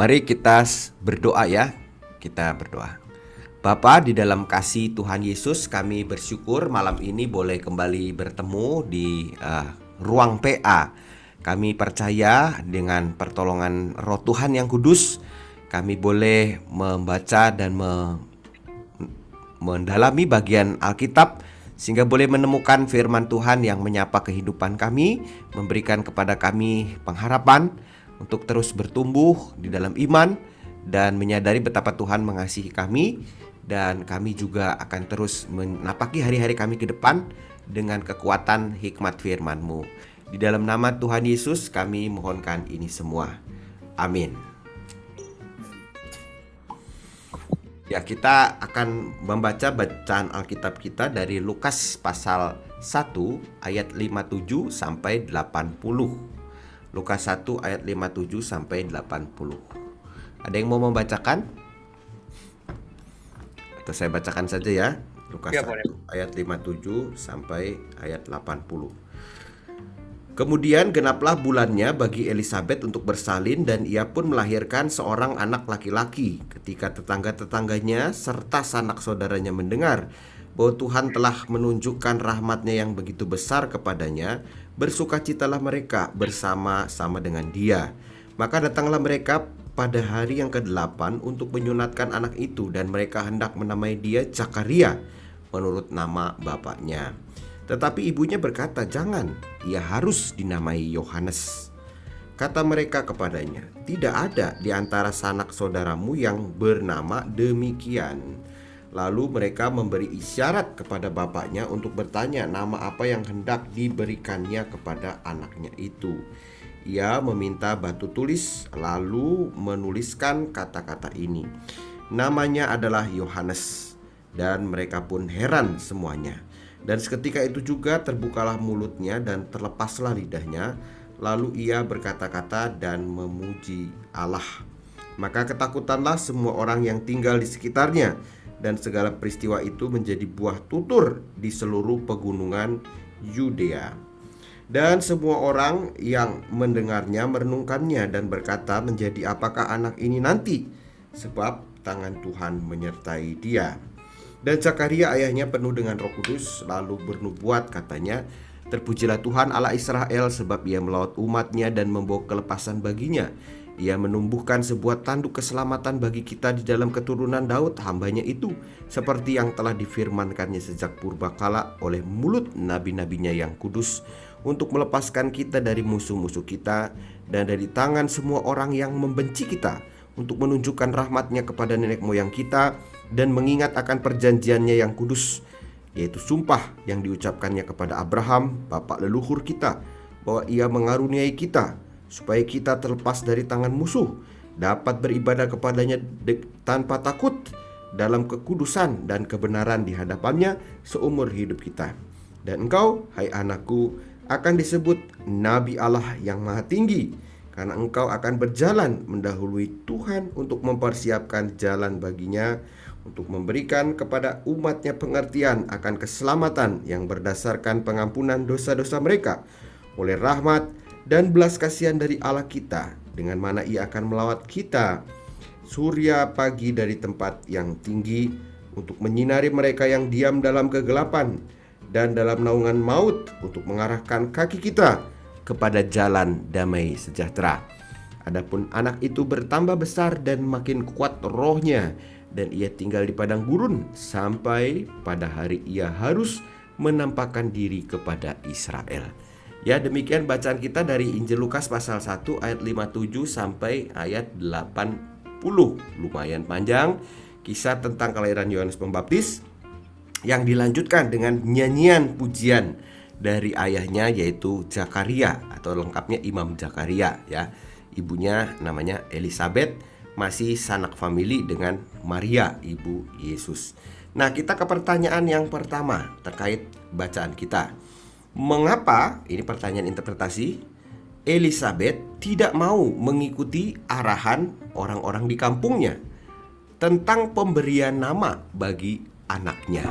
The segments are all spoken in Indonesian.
Mari kita berdoa ya. Kita berdoa. Bapa di dalam kasih Tuhan Yesus kami bersyukur malam ini boleh kembali bertemu di uh, ruang PA. Kami percaya dengan pertolongan Roh Tuhan yang kudus kami boleh membaca dan me mendalami bagian Alkitab sehingga boleh menemukan firman Tuhan yang menyapa kehidupan kami, memberikan kepada kami pengharapan untuk terus bertumbuh di dalam iman dan menyadari betapa Tuhan mengasihi kami dan kami juga akan terus menapaki hari-hari kami ke depan dengan kekuatan hikmat firman-Mu. Di dalam nama Tuhan Yesus kami mohonkan ini semua. Amin. Ya, kita akan membaca bacaan Alkitab kita dari Lukas pasal 1 ayat 57 sampai 80. Lukas 1 ayat 57 sampai 80. Ada yang mau membacakan? Atau saya bacakan saja ya. Lukas ya, 1 boleh. ayat 57 sampai ayat 80. Kemudian genaplah bulannya bagi Elizabeth untuk bersalin dan ia pun melahirkan seorang anak laki-laki. Ketika tetangga-tetangganya serta sanak saudaranya mendengar bahwa Tuhan telah menunjukkan rahmatnya yang begitu besar kepadanya, bersukacitalah mereka bersama-sama dengan dia. Maka datanglah mereka pada hari yang ke-8 untuk menyunatkan anak itu dan mereka hendak menamai dia Zakaria menurut nama bapaknya. Tetapi ibunya berkata, "Jangan, ia harus dinamai Yohanes." Kata mereka kepadanya, "Tidak ada di antara sanak saudaramu yang bernama demikian." Lalu mereka memberi isyarat kepada bapaknya untuk bertanya nama apa yang hendak diberikannya kepada anaknya itu. Ia meminta batu tulis, lalu menuliskan kata-kata ini. Namanya adalah Yohanes, dan mereka pun heran semuanya. Dan seketika itu juga terbukalah mulutnya dan terlepaslah lidahnya Lalu ia berkata-kata dan memuji Allah Maka ketakutanlah semua orang yang tinggal di sekitarnya Dan segala peristiwa itu menjadi buah tutur di seluruh pegunungan Yudea. Dan semua orang yang mendengarnya merenungkannya dan berkata menjadi apakah anak ini nanti? Sebab tangan Tuhan menyertai dia. Dan Zakaria ayahnya penuh dengan roh kudus Lalu bernubuat katanya Terpujilah Tuhan Allah Israel sebab ia melawat umatnya dan membawa kelepasan baginya ia menumbuhkan sebuah tanduk keselamatan bagi kita di dalam keturunan Daud hambanya itu Seperti yang telah difirmankannya sejak purbakala oleh mulut nabi-nabinya yang kudus Untuk melepaskan kita dari musuh-musuh kita Dan dari tangan semua orang yang membenci kita Untuk menunjukkan rahmatnya kepada nenek moyang kita dan mengingat akan perjanjiannya yang kudus yaitu sumpah yang diucapkannya kepada Abraham, bapak leluhur kita, bahwa ia mengaruniai kita supaya kita terlepas dari tangan musuh, dapat beribadah kepadanya tanpa takut dalam kekudusan dan kebenaran di hadapannya seumur hidup kita. Dan engkau, hai anakku, akan disebut nabi Allah yang maha tinggi karena engkau akan berjalan mendahului Tuhan untuk mempersiapkan jalan baginya untuk memberikan kepada umatnya pengertian akan keselamatan yang berdasarkan pengampunan dosa-dosa mereka oleh rahmat dan belas kasihan dari Allah kita dengan mana ia akan melawat kita surya pagi dari tempat yang tinggi untuk menyinari mereka yang diam dalam kegelapan dan dalam naungan maut untuk mengarahkan kaki kita kepada jalan damai sejahtera. Adapun anak itu bertambah besar dan makin kuat rohnya dan ia tinggal di padang gurun sampai pada hari ia harus menampakkan diri kepada Israel. Ya demikian bacaan kita dari Injil Lukas pasal 1 ayat 57 sampai ayat 80 Lumayan panjang kisah tentang kelahiran Yohanes Pembaptis Yang dilanjutkan dengan nyanyian pujian dari ayahnya yaitu Zakaria Atau lengkapnya Imam Zakaria ya Ibunya namanya Elizabeth masih sanak famili dengan Maria ibu Yesus. Nah, kita ke pertanyaan yang pertama terkait bacaan kita. Mengapa ini pertanyaan interpretasi Elizabeth tidak mau mengikuti arahan orang-orang di kampungnya tentang pemberian nama bagi anaknya?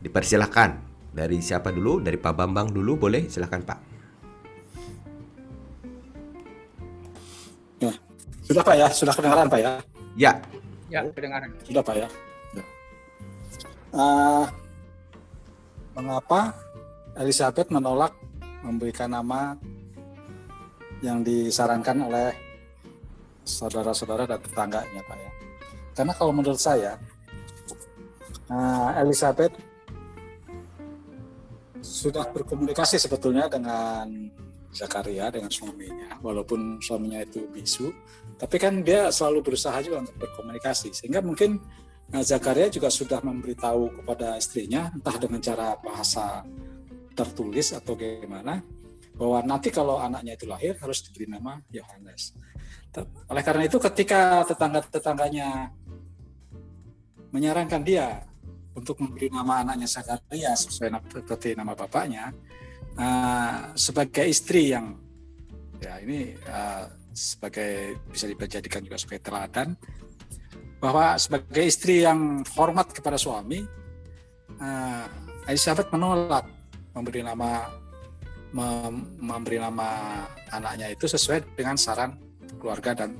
Dipersilahkan dari siapa dulu? Dari Pak Bambang dulu boleh? Silahkan Pak. Sudah Pak ya, sudah kedengaran Pak ya? Ya. Ya, kedengaran. Sudah Pak ya. Uh, mengapa Elizabeth menolak memberikan nama yang disarankan oleh saudara-saudara dan tetangganya Pak ya? Karena kalau menurut saya uh, Elizabeth sudah berkomunikasi sebetulnya dengan Zakaria dengan suaminya walaupun suaminya itu bisu tapi kan dia selalu berusaha juga untuk berkomunikasi sehingga mungkin uh, Zakaria juga sudah memberitahu kepada istrinya entah dengan cara bahasa tertulis atau bagaimana bahwa nanti kalau anaknya itu lahir harus diberi nama Yohanes. Oleh karena itu ketika tetangga-tetangganya menyarankan dia untuk memberi nama anaknya Zakaria sesuai seperti nama bapaknya, uh, sebagai istri yang ya ini uh, sebagai bisa dijadikan juga sebagai teladan bahwa sebagai istri yang hormat kepada suami uh, Elizabeth menolak memberi nama mem, memberi nama anaknya itu sesuai dengan saran keluarga dan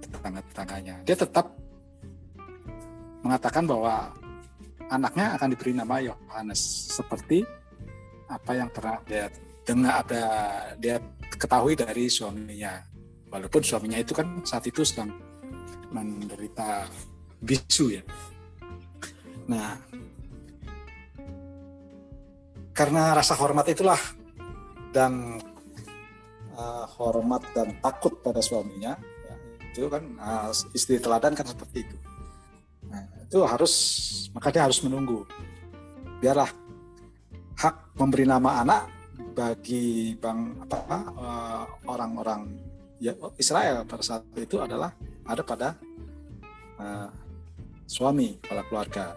tetangga-tetangganya. Dia tetap mengatakan bahwa anaknya akan diberi nama Yohanes. Seperti apa yang pernah dia dengar ada dia ketahui dari suaminya. Walaupun suaminya itu kan saat itu sedang menderita bisu ya. Nah karena rasa hormat itulah dan uh, hormat dan takut pada suaminya. Ya, itu kan uh, istri teladan kan seperti itu. Nah, itu harus maka dia harus menunggu. Biarlah hak memberi nama anak bagi bang apa uh, orang-orang ya, Israel pada saat itu adalah ada pada uh, suami pada keluarga.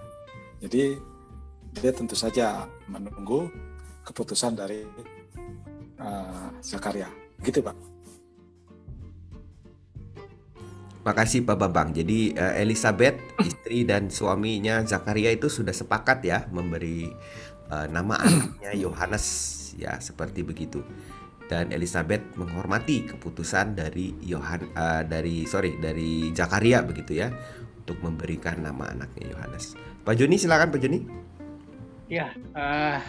Jadi dia tentu saja menunggu keputusan dari uh, Zakaria. Gitu, Pak. Makasih Pak Bambang. Jadi uh, Elizabeth, istri dan suaminya Zakaria itu sudah sepakat ya memberi uh, nama anaknya Yohanes ya seperti begitu dan Elizabeth menghormati keputusan dari Yohan uh, dari sorry dari Zakaria begitu ya untuk memberikan nama anaknya Yohanes. Pak Joni silakan Pak Joni. Ya, uh,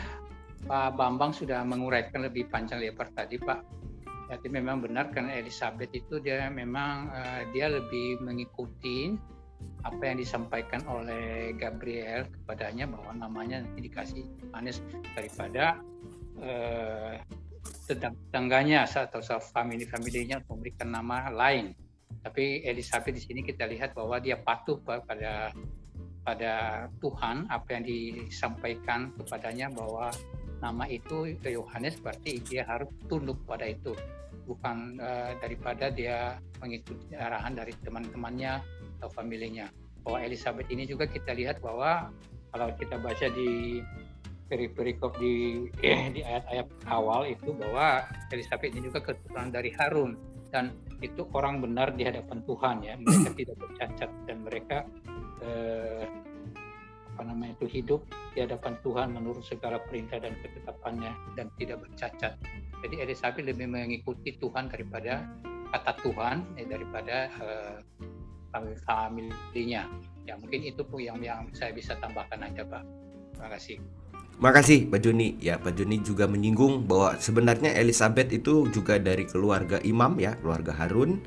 Pak Bambang sudah menguraikan lebih panjang lebar tadi Pak. Jadi memang benar karena Elizabeth itu dia memang uh, dia lebih mengikuti apa yang disampaikan oleh Gabriel kepadanya bahwa namanya nanti dikasih Yohanes daripada eh, tetangganya atau family familinya memberikan nama lain. Tapi Elizabeth di sini kita lihat bahwa dia patuh pada pada Tuhan apa yang disampaikan kepadanya bahwa nama itu Yohanes berarti dia harus tunduk pada itu. Bukan uh, daripada dia mengikuti arahan dari teman-temannya atau familinya. Bahwa Elizabeth ini juga kita lihat bahwa kalau kita baca di perikop di di ayat-ayat awal itu bahwa Elizabeth ini juga keturunan dari Harun. Dan itu orang benar di hadapan Tuhan ya. Mereka tidak bercacat dan mereka eh, apa namanya itu hidup di hadapan Tuhan menurut segala perintah dan ketetapannya dan tidak bercacat. Jadi Elizabeth lebih mengikuti Tuhan daripada kata Tuhan eh, daripada eh, familinya. Ya mungkin itu pun yang yang saya bisa tambahkan aja Pak. Terima kasih. Makasih Pak Juni. Ya, Pak Juni juga menyinggung bahwa sebenarnya Elizabeth itu juga dari keluarga imam ya, keluarga Harun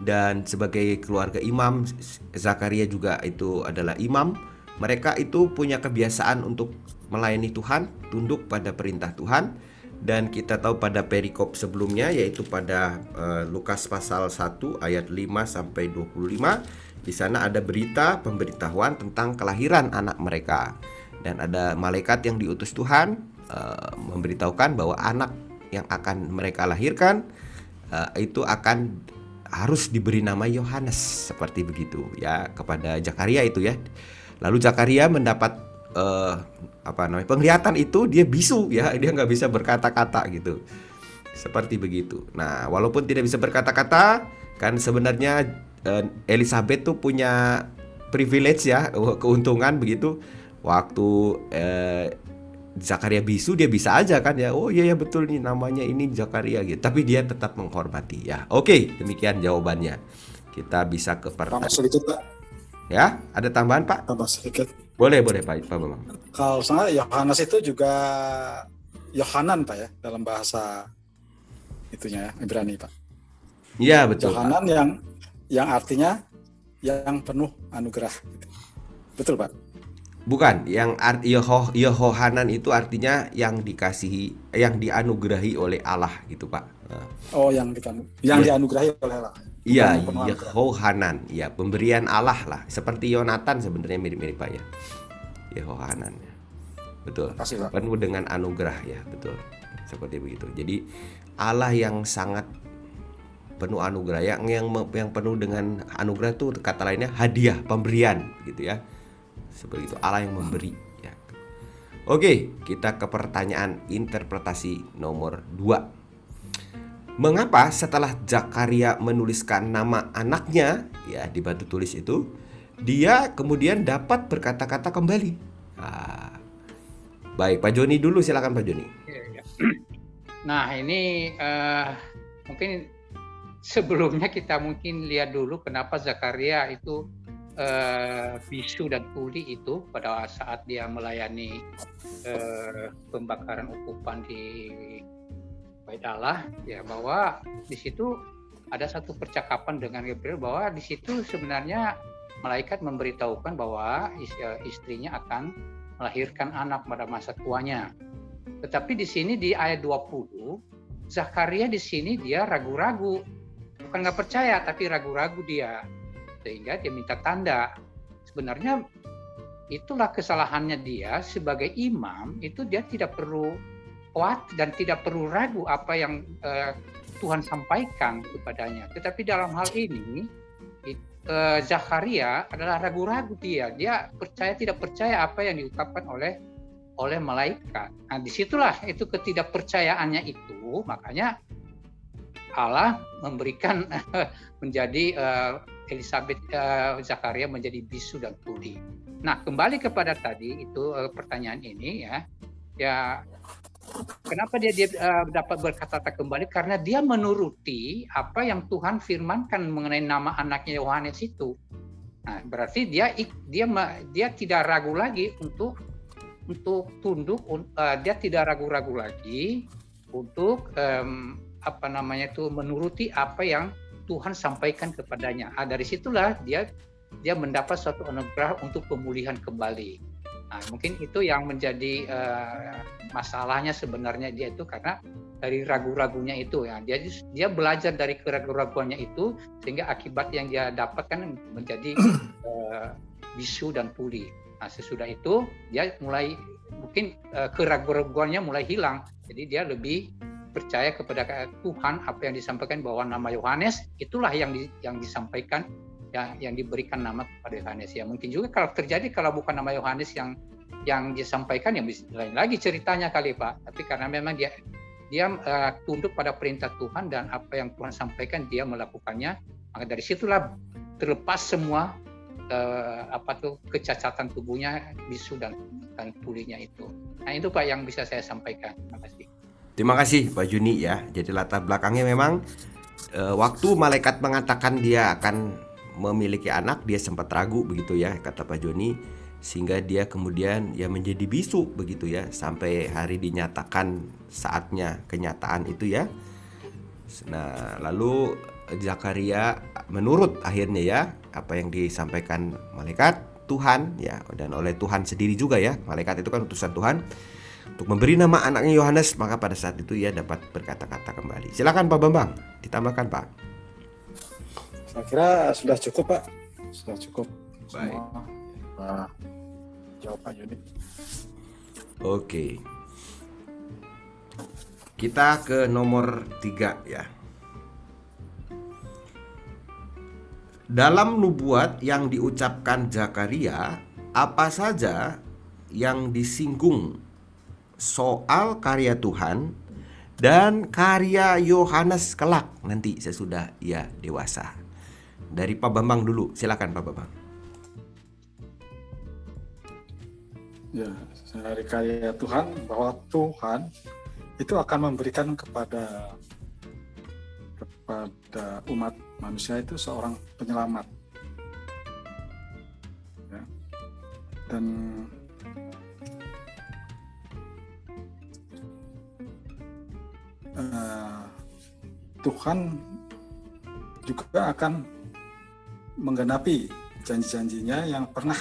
dan sebagai keluarga imam Zakaria juga itu adalah imam. Mereka itu punya kebiasaan untuk melayani Tuhan, tunduk pada perintah Tuhan dan kita tahu pada perikop sebelumnya yaitu pada uh, Lukas pasal 1 ayat 5 sampai 25 di sana ada berita pemberitahuan tentang kelahiran anak mereka dan ada malaikat yang diutus Tuhan uh, memberitahukan bahwa anak yang akan mereka lahirkan uh, itu akan harus diberi nama Yohanes seperti begitu ya kepada Zakaria itu ya. Lalu Zakaria mendapat uh, apa namanya penglihatan itu dia bisu ya dia nggak bisa berkata-kata gitu. Seperti begitu. Nah walaupun tidak bisa berkata-kata kan sebenarnya uh, Elizabeth tuh punya privilege ya keuntungan begitu. Waktu uh, Zakaria bisu dia bisa aja kan ya oh iya ya betul nih namanya ini Zakaria gitu tapi dia tetap menghormati ya oke demikian jawabannya kita bisa ke pertanyaan. sedikit Pak. Ya, ada tambahan Pak? Tambah sedikit. Boleh, boleh Pak, Pak Bambang. Kalau saya Yohanes itu juga Yohanan Pak ya dalam bahasa itunya ya, Ibrani Pak. Iya betul. Yohanan yang yang artinya yang penuh anugerah. Betul Pak. Bukan, yang art Yoho, Yohanan itu artinya yang dikasihi, yang dianugerahi oleh Allah gitu Pak. Oh, yang yang ya. dianugerahi oleh Allah. Iya, Yehohanan, ya pemberian Allah lah. Seperti Yonatan sebenarnya mirip-mirip Pak ya. Yehohanan. Betul. Kasih, Pak. Penuh dengan anugerah ya, betul. Seperti begitu. Jadi Allah yang sangat penuh anugerah yang yang yang penuh dengan anugerah itu kata lainnya hadiah, pemberian gitu ya. Seperti itu Allah yang memberi ya. Oke, kita ke pertanyaan interpretasi nomor 2. Mengapa setelah Zakaria menuliskan nama anaknya ya di batu tulis itu, dia kemudian dapat berkata-kata kembali? Nah, baik, Pak Joni dulu silakan Pak Joni. Iya, iya. Nah ini uh, mungkin sebelumnya kita mungkin lihat dulu kenapa Zakaria itu uh, bisu dan tuli itu pada saat dia melayani uh, pembakaran ukupan di bait Allah ya bahwa di situ ada satu percakapan dengan Gabriel bahwa di situ sebenarnya malaikat memberitahukan bahwa eh, istrinya akan melahirkan anak pada masa tuanya. Tetapi di sini di ayat 20 Zakaria di sini dia ragu-ragu. Bukan nggak percaya tapi ragu-ragu dia. Sehingga dia minta tanda. Sebenarnya itulah kesalahannya dia sebagai imam itu dia tidak perlu kuat dan tidak perlu ragu apa yang uh, Tuhan sampaikan kepadanya. Tetapi dalam hal ini uh, Zakaria adalah ragu-ragu dia. Dia percaya tidak percaya apa yang diungkapkan oleh oleh malaikat. Nah, di situlah itu ketidakpercayaannya itu, makanya Allah memberikan menjadi uh, Elizabeth uh, Zakaria menjadi bisu dan tuli. Nah, kembali kepada tadi itu uh, pertanyaan ini ya. Ya Kenapa dia, dia uh, dapat berkata kembali? Karena dia menuruti apa yang Tuhan firmankan mengenai nama anaknya Yohanes itu. Nah, berarti dia dia dia tidak ragu lagi untuk untuk tunduk. Uh, dia tidak ragu-ragu lagi untuk um, apa namanya itu menuruti apa yang Tuhan sampaikan kepadanya. Nah, dari situlah dia dia mendapat suatu anugerah untuk pemulihan kembali. Nah, mungkin itu yang menjadi uh, masalahnya sebenarnya dia itu karena dari ragu-ragunya itu ya dia dia belajar dari keraguan-raguannya itu sehingga akibat yang dia dapatkan menjadi uh, bisu dan tuli. Nah, sesudah itu dia mulai mungkin uh, keraguan-raguannya mulai hilang. Jadi dia lebih percaya kepada Tuhan apa yang disampaikan bahwa nama Yohanes itulah yang di, yang disampaikan yang yang diberikan nama kepada Yohanes. Ya mungkin juga kalau terjadi kalau bukan nama Yohanes yang yang disampaikan yang lain lagi ceritanya kali Pak. Tapi karena memang dia dia uh, tunduk pada perintah Tuhan dan apa yang Tuhan sampaikan dia melakukannya maka dari situlah terlepas semua uh, apa tuh kecacatan tubuhnya bisu dan dan tulinya itu. Nah itu Pak yang bisa saya sampaikan. Terima kasih terima kasih Pak Juni ya jadi latar belakangnya memang uh, waktu malaikat mengatakan dia akan memiliki anak dia sempat ragu begitu ya kata Pak Joni sehingga dia kemudian ya menjadi bisu begitu ya sampai hari dinyatakan saatnya kenyataan itu ya. Nah, lalu Zakaria menurut akhirnya ya apa yang disampaikan malaikat Tuhan ya dan oleh Tuhan sendiri juga ya. Malaikat itu kan utusan Tuhan untuk memberi nama anaknya Yohanes maka pada saat itu ia dapat berkata-kata kembali. Silakan Pak Bambang, ditambahkan Pak. Saya kira sudah cukup Pak, sudah cukup. Baik. Semua. Nah, jawab Pak Yudi. Oke. Kita ke nomor tiga ya. Dalam nubuat yang diucapkan Zakaria, apa saja yang disinggung soal karya Tuhan dan karya Yohanes kelak nanti sesudah ia dewasa. Dari Pak Bambang dulu, silakan Pak Bambang. Ya, dari karya Tuhan bahwa Tuhan itu akan memberikan kepada kepada umat manusia itu seorang penyelamat ya. dan uh, Tuhan juga akan menggenapi janji-janjinya yang pernah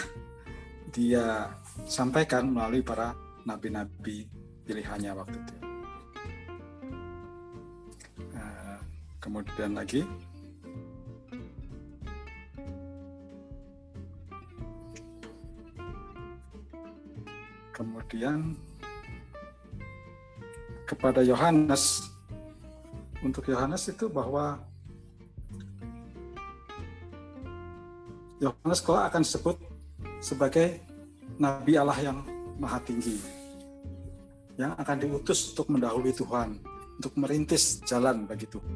dia sampaikan melalui para nabi-nabi pilihannya waktu itu. Uh, kemudian lagi kemudian kepada Yohanes untuk Yohanes itu bahwa Yohanes kelak akan disebut sebagai nabi Allah yang maha tinggi yang akan diutus untuk mendahului Tuhan untuk merintis jalan bagi Tuhan.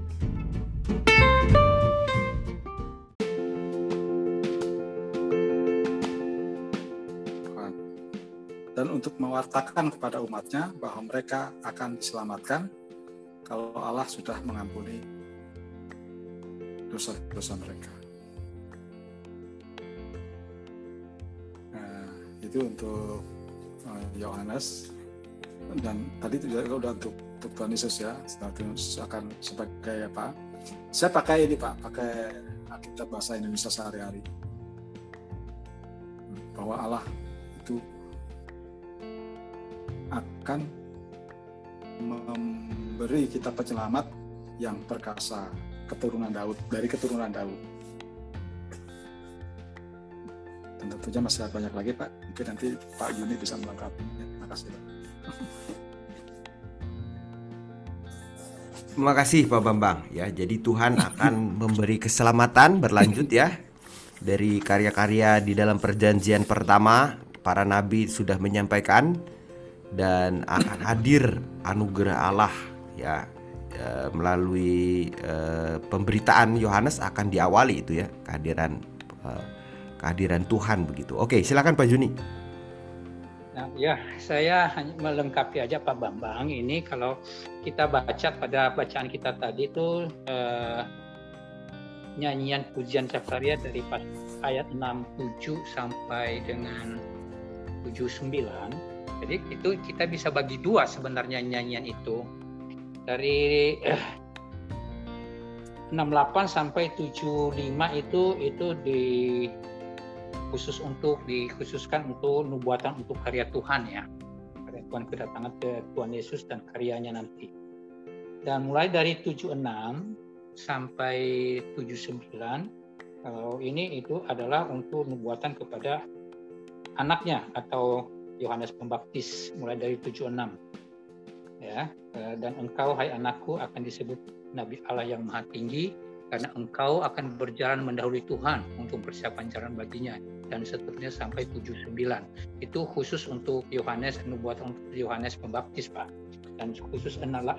dan untuk mewartakan kepada umatnya bahwa mereka akan diselamatkan kalau Allah sudah mengampuni dosa-dosa mereka. Nah, itu untuk eh, Yohanes dan tadi juga udah untuk, Tuhan Yesus ya, Yesus akan sebagai apa? Saya pakai ini Pak, pakai Alkitab bahasa Indonesia sehari-hari bahwa Allah itu akan memberi kita penyelamat yang perkasa keturunan Daud dari keturunan Daud. Dan tentunya masih banyak lagi Pak. Mungkin nanti Pak Yuni bisa melengkapi. Terima kasih Pak. Terima kasih Pak Bambang ya. Jadi Tuhan akan memberi keselamatan berlanjut ya dari karya-karya di dalam perjanjian pertama para nabi sudah menyampaikan dan akan hadir anugerah Allah ya e, melalui e, pemberitaan Yohanes akan diawali itu ya kehadiran e, kehadiran Tuhan begitu. Oke, silakan Pak Juni. Nah, ya, saya hanya melengkapi aja Pak Bambang. Ini kalau kita baca pada bacaan kita tadi itu eh, nyanyian pujian Zakaria dari pas ayat 67 sampai dengan 79 jadi itu kita bisa bagi dua sebenarnya nyanyian itu. Dari eh, 68 sampai 75 itu itu di khusus untuk dikhususkan untuk nubuatan untuk karya Tuhan ya. Karya Tuhan kedatangan ke Tuhan Yesus dan karyanya nanti. Dan mulai dari 76 sampai 79 kalau ini itu adalah untuk nubuatan kepada anaknya atau Yohanes Pembaptis mulai dari 76 ya. Eh, dan engkau hai anakku akan disebut nabi Allah yang maha tinggi karena engkau akan berjalan mendahului Tuhan untuk persiapan jalan baginya dan seterusnya sampai 79 itu khusus untuk Yohanes nubuatan untuk Yohanes Pembaptis Pak. Dan khusus 68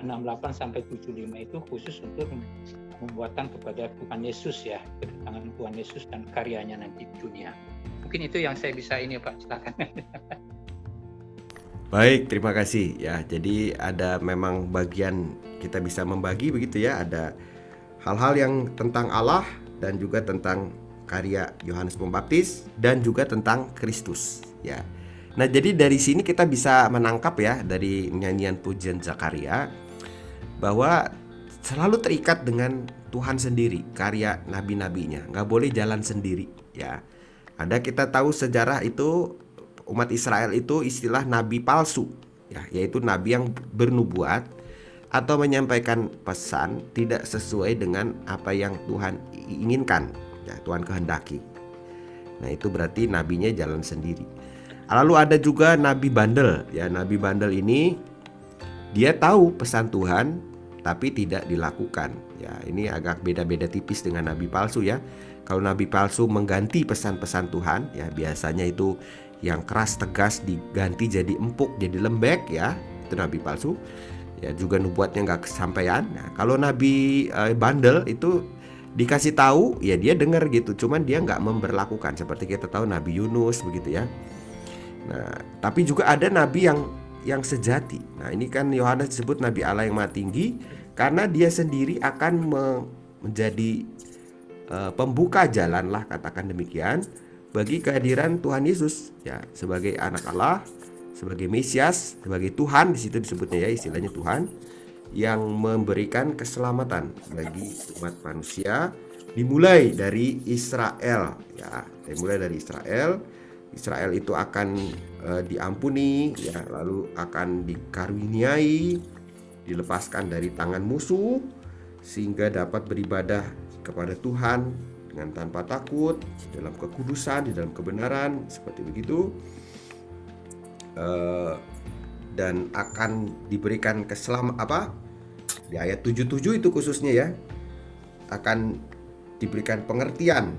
sampai 75 itu khusus untuk pembuatan kepada Tuhan Yesus ya. Kedatangan Tuhan Yesus dan karyanya nanti di dunia. Mungkin itu yang saya bisa ini Pak. Silakan Baik, terima kasih ya. Jadi ada memang bagian kita bisa membagi begitu ya. Ada hal-hal yang tentang Allah dan juga tentang karya Yohanes Pembaptis dan juga tentang Kristus ya. Nah, jadi dari sini kita bisa menangkap ya dari nyanyian pujian Zakaria bahwa selalu terikat dengan Tuhan sendiri, karya nabi-nabinya. Nggak boleh jalan sendiri ya. Ada kita tahu sejarah itu umat Israel itu istilah nabi palsu ya yaitu nabi yang bernubuat atau menyampaikan pesan tidak sesuai dengan apa yang Tuhan inginkan ya Tuhan kehendaki. Nah itu berarti nabinya jalan sendiri. Lalu ada juga nabi bandel ya nabi bandel ini dia tahu pesan Tuhan tapi tidak dilakukan. Ya ini agak beda-beda tipis dengan nabi palsu ya. Kalau nabi palsu mengganti pesan-pesan Tuhan ya biasanya itu yang keras tegas diganti jadi empuk jadi lembek ya. Itu nabi palsu. Ya juga nubuatnya nggak kesampaian. Nah, kalau nabi uh, bandel itu dikasih tahu ya dia dengar gitu. Cuman dia nggak memperlakukan seperti kita tahu nabi Yunus begitu ya. Nah tapi juga ada nabi yang yang sejati. Nah ini kan Yohanes disebut nabi Allah yang maha tinggi karena dia sendiri akan me menjadi uh, pembuka jalan lah katakan demikian bagi kehadiran Tuhan Yesus. Ya sebagai anak Allah, sebagai Mesias, sebagai Tuhan di situ disebutnya ya istilahnya Tuhan yang memberikan keselamatan bagi umat manusia dimulai dari Israel. Ya dimulai dari Israel. Israel itu akan uh, diampuni ya lalu akan dikaruniai dilepaskan dari tangan musuh sehingga dapat beribadah kepada Tuhan dengan tanpa takut dalam kekudusan di dalam kebenaran seperti begitu. Uh, dan akan diberikan keselam apa? Di ayat 77 itu khususnya ya. Akan diberikan pengertian.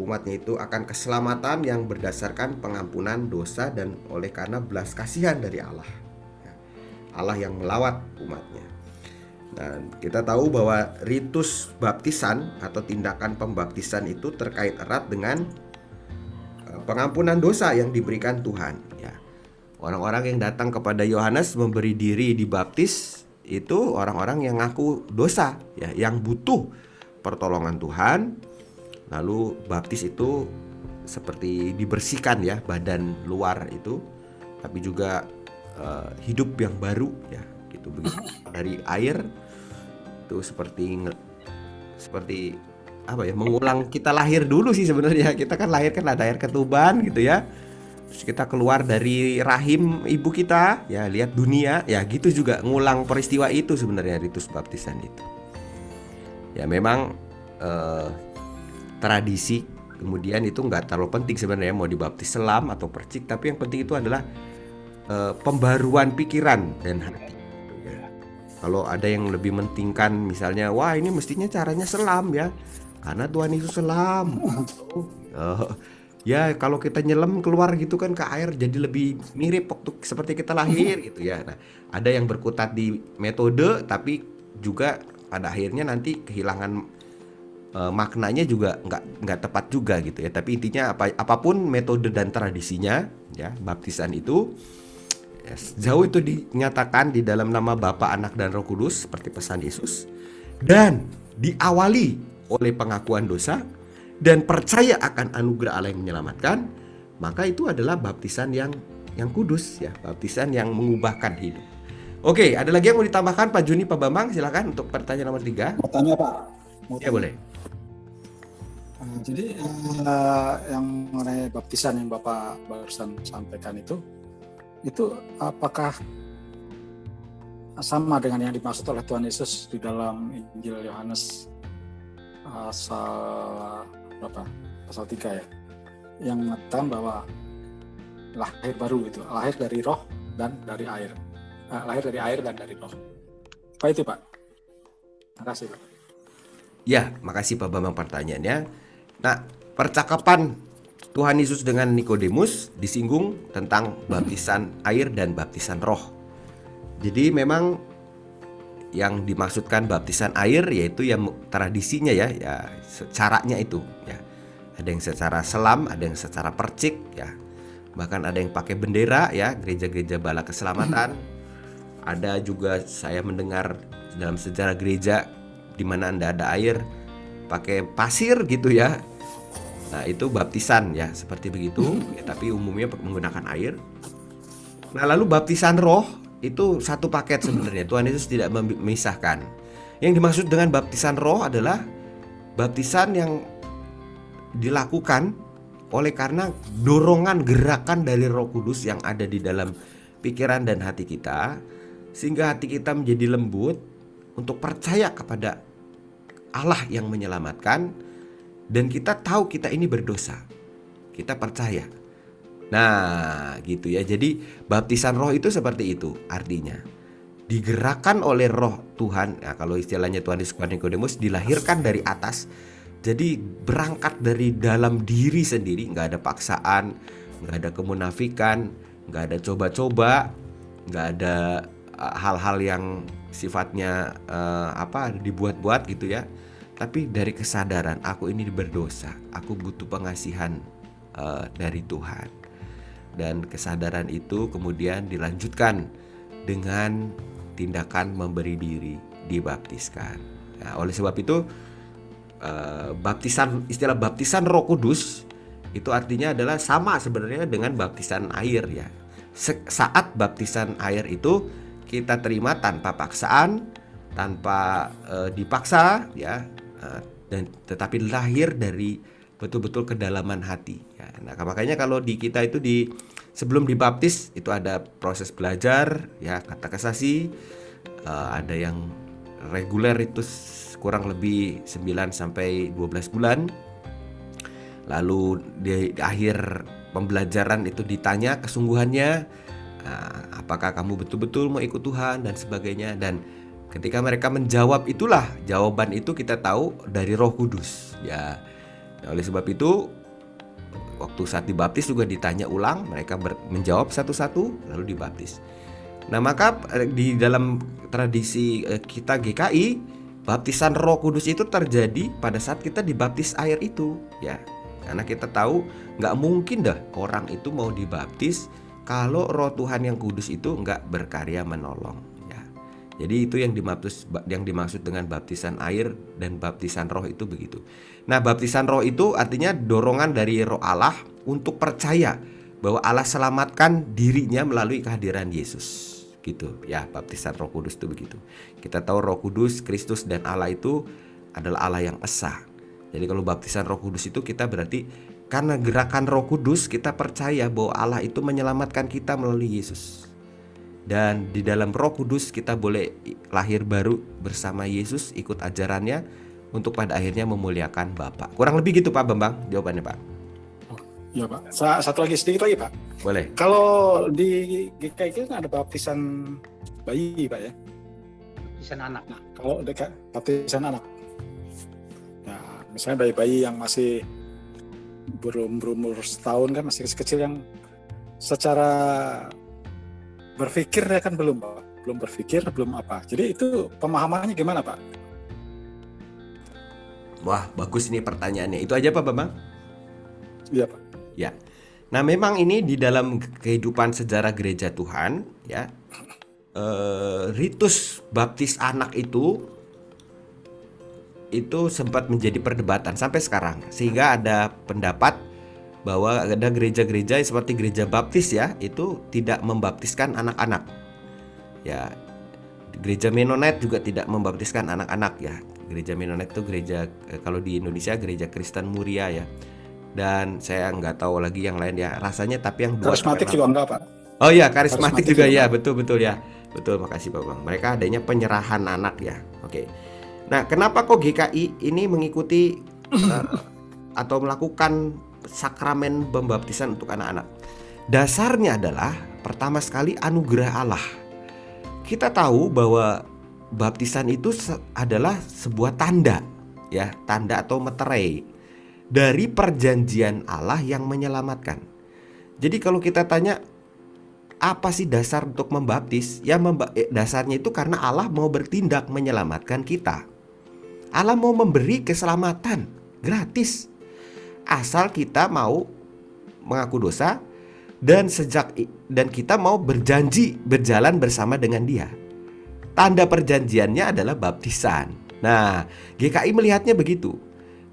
Umatnya itu akan keselamatan yang berdasarkan pengampunan dosa dan oleh karena belas kasihan dari Allah. Ya. Allah yang melawat umatnya dan kita tahu bahwa ritus baptisan atau tindakan pembaptisan itu terkait erat dengan eh, pengampunan dosa yang diberikan Tuhan. Ya, orang-orang yang datang kepada Yohanes memberi diri dibaptis itu orang-orang yang ngaku dosa, ya, yang butuh pertolongan Tuhan. Lalu baptis itu seperti dibersihkan ya badan luar itu, tapi juga uh, hidup yang baru ya gitu begitu dari air itu seperti seperti apa ya mengulang kita lahir dulu sih sebenarnya. Kita kan lahir kan ada air ketuban gitu ya. Terus kita keluar dari rahim ibu kita ya lihat dunia ya gitu juga ngulang peristiwa itu sebenarnya ritus baptisan itu. Ya memang eh, tradisi kemudian itu nggak terlalu penting sebenarnya mau dibaptis selam atau percik tapi yang penting itu adalah eh, pembaruan pikiran dan hati kalau ada yang lebih mentingkan misalnya, wah ini mestinya caranya selam ya, karena Tuhan Yesus selam. uh, ya kalau kita nyelam keluar gitu kan ke air jadi lebih mirip waktu seperti kita lahir gitu ya. Nah, ada yang berkutat di metode tapi juga pada akhirnya nanti kehilangan uh, maknanya juga nggak nggak tepat juga gitu ya. Tapi intinya apa apa pun metode dan tradisinya ya baptisan itu Jauh itu dinyatakan di dalam nama Bapa, Anak, dan Roh Kudus seperti pesan Yesus dan diawali oleh pengakuan dosa dan percaya akan anugerah Allah yang menyelamatkan, maka itu adalah baptisan yang yang kudus ya, baptisan yang mengubahkan hidup. Oke, ada lagi yang mau ditambahkan Pak Juni, Pak Bambang, silakan untuk pertanyaan nomor tiga. Mau tanya Pak? Mau ya boleh. Uh, jadi uh, yang mengenai baptisan yang Bapak barusan sampaikan itu, itu apakah sama dengan yang dimaksud oleh Tuhan Yesus di dalam Injil Yohanes pasal berapa? Pasal 3 ya. Yang mengatakan bahwa lahir baru itu, lahir dari roh dan dari air. Eh, lahir dari air dan dari roh. Apa itu, Pak? Terima kasih, Pak. Ya, makasih Pak Bambang pertanyaannya. Nah, percakapan Tuhan Yesus dengan Nikodemus disinggung tentang baptisan air dan baptisan roh. Jadi memang yang dimaksudkan baptisan air yaitu yang tradisinya ya, ya caranya itu ya. Ada yang secara selam, ada yang secara percik ya. Bahkan ada yang pakai bendera ya, gereja-gereja bala keselamatan. Ada juga saya mendengar dalam sejarah gereja di mana Anda ada air pakai pasir gitu ya Nah, itu baptisan ya, seperti begitu, ya, tapi umumnya menggunakan air. Nah, lalu baptisan roh itu satu paket sebenarnya. Tuhan Yesus tidak memisahkan. Yang dimaksud dengan baptisan roh adalah baptisan yang dilakukan oleh karena dorongan gerakan dari Roh Kudus yang ada di dalam pikiran dan hati kita sehingga hati kita menjadi lembut untuk percaya kepada Allah yang menyelamatkan dan kita tahu kita ini berdosa. Kita percaya. Nah, gitu ya. Jadi baptisan roh itu seperti itu artinya. Digerakkan oleh roh Tuhan. Nah, kalau istilahnya Tuhan Yesus Nikodemus dilahirkan dari atas. Jadi berangkat dari dalam diri sendiri, nggak ada paksaan, nggak ada kemunafikan, nggak ada coba-coba, nggak ada uh, hal-hal yang sifatnya uh, apa dibuat-buat gitu ya tapi dari kesadaran aku ini berdosa, aku butuh pengasihan uh, dari Tuhan. Dan kesadaran itu kemudian dilanjutkan dengan tindakan memberi diri dibaptiskan. Nah, oleh sebab itu uh, baptisan istilah baptisan Roh Kudus itu artinya adalah sama sebenarnya dengan baptisan air ya. Saat baptisan air itu kita terima tanpa paksaan, tanpa uh, dipaksa ya, uh, dan tetapi lahir dari betul-betul kedalaman hati. Ya. Nah makanya kalau di kita itu di sebelum dibaptis itu ada proses belajar ya kata kasasi, uh, ada yang reguler itu kurang lebih 9 sampai 12 bulan lalu di, di akhir pembelajaran itu ditanya kesungguhannya nah, apakah kamu betul-betul mau ikut Tuhan dan sebagainya dan ketika mereka menjawab itulah jawaban itu kita tahu dari Roh Kudus ya. Nah, oleh sebab itu waktu saat dibaptis juga ditanya ulang mereka menjawab satu-satu lalu dibaptis. Nah maka eh, di dalam tradisi eh, kita GKI baptisan Roh Kudus itu terjadi pada saat kita dibaptis air itu ya. Karena kita tahu nggak mungkin dah orang itu mau dibaptis kalau roh Tuhan yang kudus itu nggak berkarya menolong. Jadi itu yang dimaksud yang dimaksud dengan baptisan air dan baptisan roh itu begitu. Nah baptisan roh itu artinya dorongan dari roh Allah untuk percaya bahwa Allah selamatkan dirinya melalui kehadiran Yesus gitu ya baptisan Roh Kudus itu begitu kita tahu Roh Kudus Kristus dan Allah itu adalah Allah yang esa jadi kalau baptisan Roh Kudus itu kita berarti karena gerakan Roh Kudus kita percaya bahwa Allah itu menyelamatkan kita melalui Yesus. Dan di dalam Roh Kudus kita boleh lahir baru bersama Yesus ikut ajarannya untuk pada akhirnya memuliakan Bapa. Kurang lebih gitu Pak Bambang jawabannya Pak. Oh, iya Pak. Satu lagi sedikit lagi Pak. Boleh. Kalau di GKI itu ada baptisan bayi Pak ya. Baptisan anak. Nah, kalau dekat baptisan anak misalnya bayi-bayi yang masih belum berumur setahun kan masih kecil yang secara berpikir ya kan belum pak belum berpikir belum apa. Jadi itu pemahamannya gimana pak? Wah bagus ini pertanyaannya. Itu aja pak bambang? Iya pak. Ya. Nah memang ini di dalam kehidupan sejarah gereja Tuhan ya eh, ritus baptis anak itu itu sempat menjadi perdebatan sampai sekarang. Sehingga ada pendapat bahwa ada gereja-gereja seperti gereja baptis ya itu tidak membaptiskan anak-anak. Ya gereja Mennonite juga tidak membaptiskan anak-anak ya. Gereja Mennonite itu gereja eh, kalau di Indonesia gereja Kristen Muria ya. Dan saya nggak tahu lagi yang lain ya. Rasanya tapi yang karismatik juga enggak pak? Oh iya karismatik, karismatik juga, juga ya. betul betul ya. Betul makasih pak bang. Mereka adanya penyerahan anak ya. Oke. Nah, kenapa kok GKI ini mengikuti uh, atau melakukan sakramen pembaptisan untuk anak-anak? Dasarnya adalah pertama sekali anugerah Allah. Kita tahu bahwa baptisan itu adalah sebuah tanda, ya, tanda atau meterai dari perjanjian Allah yang menyelamatkan. Jadi kalau kita tanya apa sih dasar untuk membaptis? Ya memba eh, dasarnya itu karena Allah mau bertindak menyelamatkan kita. Allah mau memberi keselamatan gratis asal kita mau mengaku dosa dan sejak dan kita mau berjanji berjalan bersama dengan Dia. Tanda perjanjiannya adalah baptisan. Nah, GKI melihatnya begitu.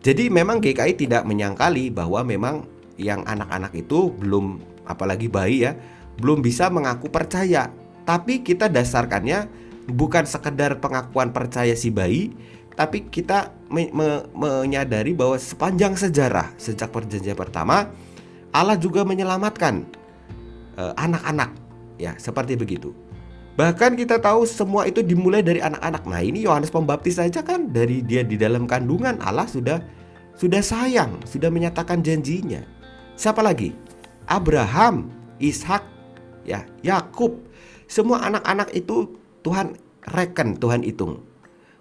Jadi memang GKI tidak menyangkali bahwa memang yang anak-anak itu belum apalagi bayi ya, belum bisa mengaku percaya. Tapi kita dasarkannya bukan sekedar pengakuan percaya si bayi, tapi kita me me menyadari bahwa sepanjang sejarah sejak perjanjian pertama Allah juga menyelamatkan eh, anak-anak uh, ya seperti begitu. Bahkan kita tahu semua itu dimulai dari anak-anak. Nah, ini Yohanes Pembaptis saja kan dari dia di dalam kandungan Allah sudah sudah sayang, sudah menyatakan janjinya. Siapa lagi? Abraham, Ishak, ya, Yakub. Semua anak-anak itu Tuhan reken, Tuhan hitung.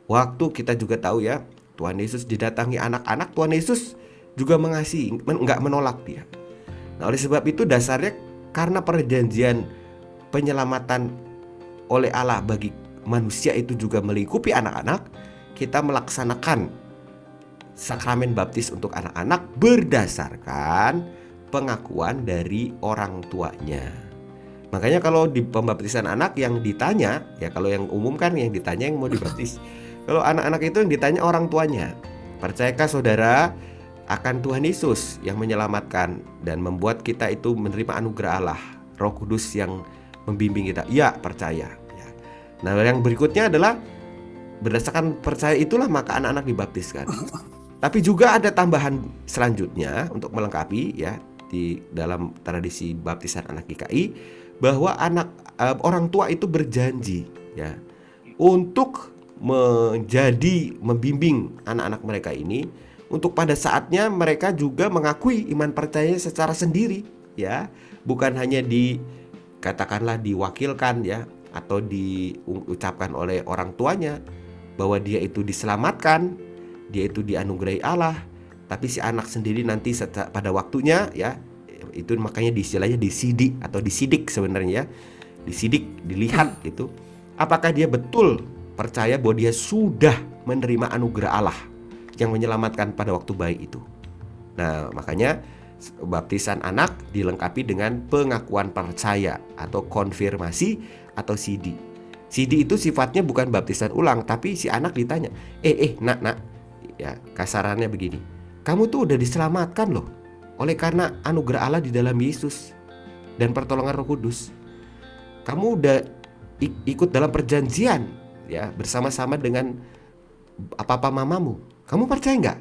Waktu kita juga tahu ya, Tuhan Yesus didatangi anak-anak, Tuhan Yesus juga mengasihi, enggak menolak dia. Nah, oleh sebab itu dasarnya karena perjanjian penyelamatan oleh Allah bagi manusia itu juga melingkupi anak-anak, kita melaksanakan sakramen baptis untuk anak-anak berdasarkan pengakuan dari orang tuanya. Makanya kalau di pembaptisan anak yang ditanya, ya kalau yang umum kan yang ditanya yang mau dibaptis. Kalau anak-anak itu yang ditanya orang tuanya. Percayakah saudara akan Tuhan Yesus yang menyelamatkan dan membuat kita itu menerima anugerah Allah, Roh Kudus yang membimbing kita? Ya, percaya. Ya. Nah, yang berikutnya adalah berdasarkan percaya itulah maka anak-anak dibaptiskan. Tapi juga ada tambahan selanjutnya untuk melengkapi ya di dalam tradisi baptisan anak GKI bahwa anak uh, orang tua itu berjanji ya untuk menjadi membimbing anak-anak mereka ini untuk pada saatnya mereka juga mengakui iman percayanya secara sendiri ya bukan hanya di katakanlah diwakilkan ya atau diucapkan oleh orang tuanya bahwa dia itu diselamatkan dia itu dianugerahi Allah tapi si anak sendiri nanti pada waktunya ya itu makanya istilahnya disidik atau disidik sebenarnya ya. disidik dilihat gitu apakah dia betul percaya bahwa dia sudah menerima anugerah Allah yang menyelamatkan pada waktu baik itu. Nah makanya baptisan anak dilengkapi dengan pengakuan percaya atau konfirmasi atau CD. CD itu sifatnya bukan baptisan ulang, tapi si anak ditanya, "Eh, eh, nak, nak, ya kasarannya begini kamu tuh udah diselamatkan loh oleh karena anugerah Allah di dalam Yesus dan pertolongan Roh Kudus. Kamu udah ikut dalam perjanjian ya bersama-sama dengan apa-apa mamamu. Kamu percaya nggak?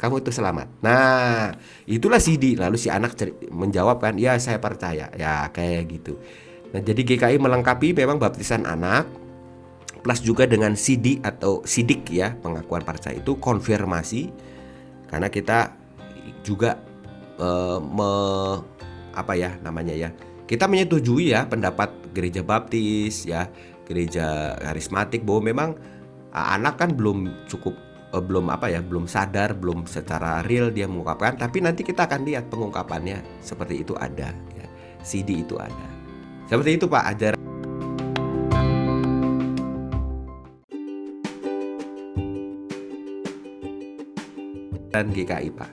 Kamu itu selamat. Nah itulah CD lalu si anak menjawab kan ya saya percaya. Ya kayak gitu. Nah jadi GKI melengkapi memang baptisan anak plus juga dengan sidik atau sidik ya pengakuan percaya itu konfirmasi. Karena kita juga uh, me, apa ya namanya ya kita menyetujui ya pendapat gereja baptis ya gereja karismatik bahwa memang uh, anak kan belum cukup uh, belum apa ya belum sadar belum secara real dia mengungkapkan tapi nanti kita akan lihat pengungkapannya seperti itu ada ya. CD itu ada seperti itu Pak ajar dan GKI Pak.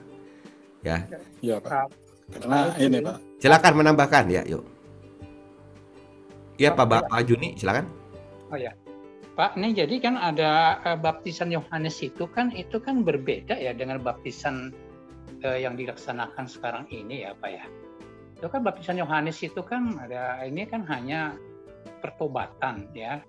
Ya. Iya Pak. Karena ini Pak. Silakan menambahkan ya, yuk. Iya Pak Bapak Juni, silakan. Oh ya. Pak, ini jadi kan ada uh, baptisan Yohanes itu kan itu kan berbeda ya dengan baptisan uh, yang dilaksanakan sekarang ini ya Pak ya. Itu kan baptisan Yohanes itu kan ada ini kan hanya pertobatan ya.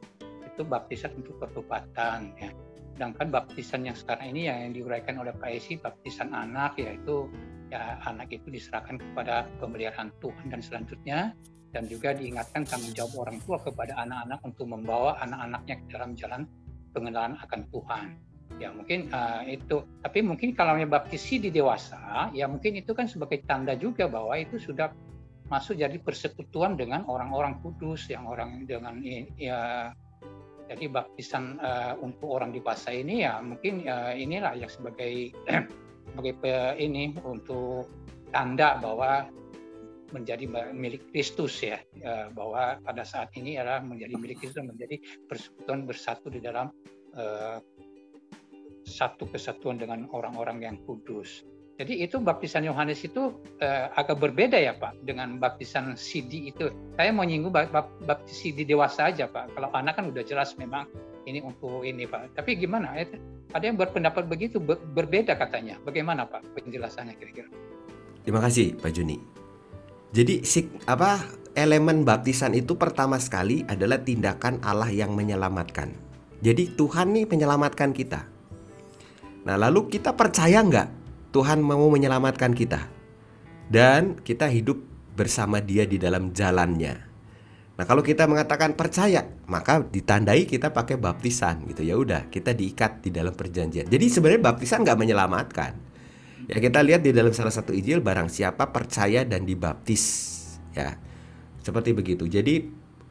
Itu baptisan untuk pertobatan ya Sedangkan baptisan yang sekarang ini yang diuraikan oleh Pak Esi, baptisan anak, yaitu ya anak itu diserahkan kepada pemeliharaan Tuhan dan selanjutnya dan juga diingatkan tanggung jawab orang tua kepada anak-anak untuk membawa anak-anaknya ke dalam jalan pengenalan akan Tuhan. Ya mungkin uh, itu, tapi mungkin kalau baptisi di dewasa, ya mungkin itu kan sebagai tanda juga bahwa itu sudah masuk jadi persekutuan dengan orang-orang kudus yang orang dengan ya jadi baptisan uh, untuk orang dewasa ini ya mungkin uh, inilah yang sebagai sebagai ini untuk tanda bahwa menjadi milik Kristus ya uh, bahwa pada saat ini adalah menjadi milik Kristus menjadi persekutuan bersatu di dalam uh, satu kesatuan dengan orang-orang yang kudus. Jadi itu baptisan Yohanes itu uh, agak berbeda ya Pak dengan baptisan CD itu. Saya mau nyinggung baptis CD dewasa aja Pak. Kalau anak kan udah jelas memang ini untuk ini Pak. Tapi gimana? Ada yang berpendapat begitu berbeda katanya. Bagaimana Pak penjelasannya kira-kira? Terima kasih Pak Juni. Jadi si, apa elemen baptisan itu pertama sekali adalah tindakan Allah yang menyelamatkan. Jadi Tuhan nih menyelamatkan kita. Nah lalu kita percaya nggak Tuhan mau menyelamatkan kita dan kita hidup bersama Dia di dalam jalannya. Nah, kalau kita mengatakan percaya, maka ditandai kita pakai baptisan gitu ya udah kita diikat di dalam perjanjian. Jadi sebenarnya baptisan nggak menyelamatkan. Ya kita lihat di dalam salah satu Injil barang siapa percaya dan dibaptis ya. Seperti begitu. Jadi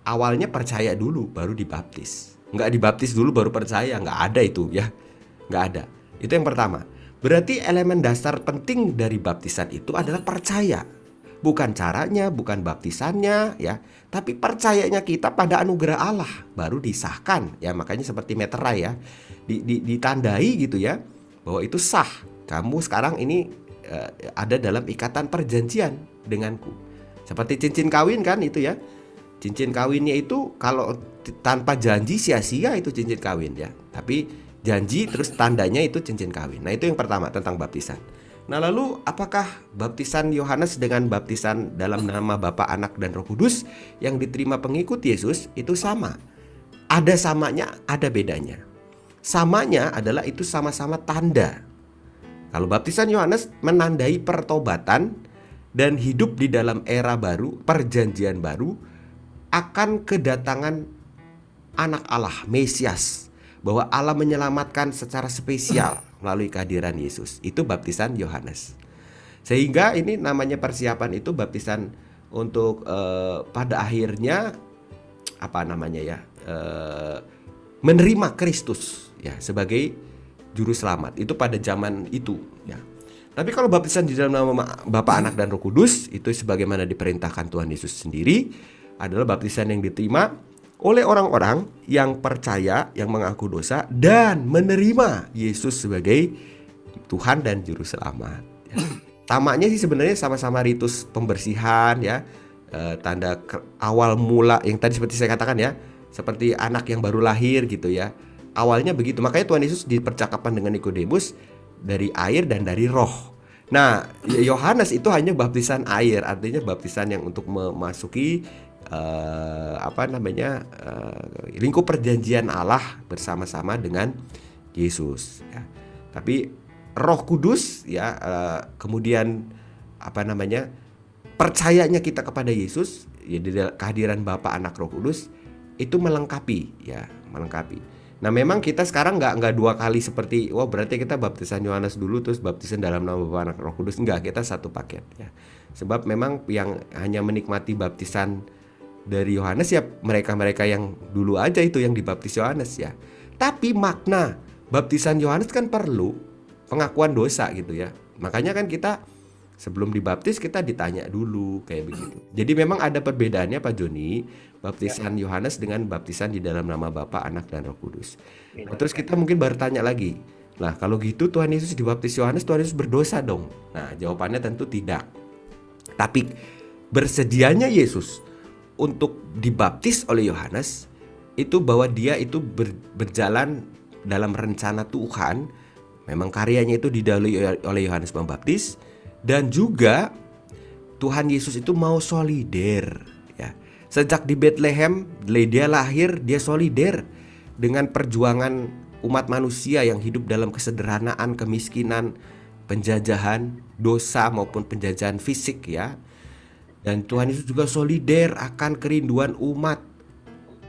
awalnya percaya dulu baru dibaptis. Nggak dibaptis dulu baru percaya, nggak ada itu ya. Nggak ada. Itu yang pertama. Berarti elemen dasar penting dari baptisan itu adalah percaya. Bukan caranya, bukan baptisannya ya, tapi percayanya kita pada anugerah Allah baru disahkan. Ya makanya seperti meterai ya. Di, di, ditandai gitu ya bahwa itu sah. Kamu sekarang ini uh, ada dalam ikatan perjanjian denganku. Seperti cincin kawin kan itu ya. Cincin kawinnya itu kalau tanpa janji sia-sia itu cincin kawin ya. Tapi janji terus tandanya itu cincin kawin. Nah, itu yang pertama tentang baptisan. Nah, lalu apakah baptisan Yohanes dengan baptisan dalam nama Bapa, Anak dan Roh Kudus yang diterima pengikut Yesus itu sama? Ada samanya, ada bedanya. Samanya adalah itu sama-sama tanda. Kalau baptisan Yohanes menandai pertobatan dan hidup di dalam era baru, perjanjian baru akan kedatangan anak Allah, Mesias, bahwa Allah menyelamatkan secara spesial melalui kehadiran Yesus. Itu baptisan Yohanes. Sehingga ini namanya persiapan itu baptisan untuk uh, pada akhirnya apa namanya ya uh, menerima Kristus ya sebagai juru selamat itu pada zaman itu ya. Tapi kalau baptisan di dalam nama Bapa, Anak dan Roh Kudus itu sebagaimana diperintahkan Tuhan Yesus sendiri adalah baptisan yang diterima oleh orang-orang yang percaya, yang mengaku dosa dan menerima Yesus sebagai Tuhan dan juru selamat. Ya. Tamaknya sih sebenarnya sama-sama ritus pembersihan ya, e, tanda awal mula yang tadi seperti saya katakan ya, seperti anak yang baru lahir gitu ya. Awalnya begitu. Makanya Tuhan Yesus di percakapan dengan Nikodemus dari air dan dari roh. Nah, Yohanes itu hanya baptisan air, artinya baptisan yang untuk memasuki uh, apa namanya uh, lingkup perjanjian Allah bersama-sama dengan Yesus. Ya. Tapi Roh Kudus ya uh, kemudian apa namanya percayanya kita kepada Yesus ya di kehadiran Bapa Anak Roh Kudus itu melengkapi ya melengkapi. Nah memang kita sekarang nggak nggak dua kali seperti wah berarti kita baptisan Yohanes dulu terus baptisan dalam nama Bapa Anak Roh Kudus enggak kita satu paket ya. Sebab memang yang hanya menikmati baptisan dari Yohanes ya mereka-mereka yang dulu aja itu yang dibaptis Yohanes ya. Tapi makna baptisan Yohanes kan perlu pengakuan dosa gitu ya. Makanya kan kita sebelum dibaptis kita ditanya dulu kayak begitu. Jadi memang ada perbedaannya Pak Joni, baptisan ya. Yohanes dengan baptisan di dalam nama Bapa, Anak dan Roh Kudus. Nah, terus kita mungkin bertanya lagi, Nah, kalau gitu Tuhan Yesus dibaptis Yohanes, Tuhan Yesus berdosa dong. Nah, jawabannya tentu tidak. Tapi bersedianya Yesus untuk dibaptis oleh Yohanes itu bahwa dia itu ber, berjalan dalam rencana Tuhan. Memang karyanya itu didahului oleh Yohanes Pembaptis dan juga Tuhan Yesus itu mau solider. Sejak di Bethlehem, dia lahir, dia solider dengan perjuangan umat manusia yang hidup dalam kesederhanaan, kemiskinan, penjajahan, dosa maupun penjajahan fisik ya. Dan Tuhan Yesus juga solider akan kerinduan umat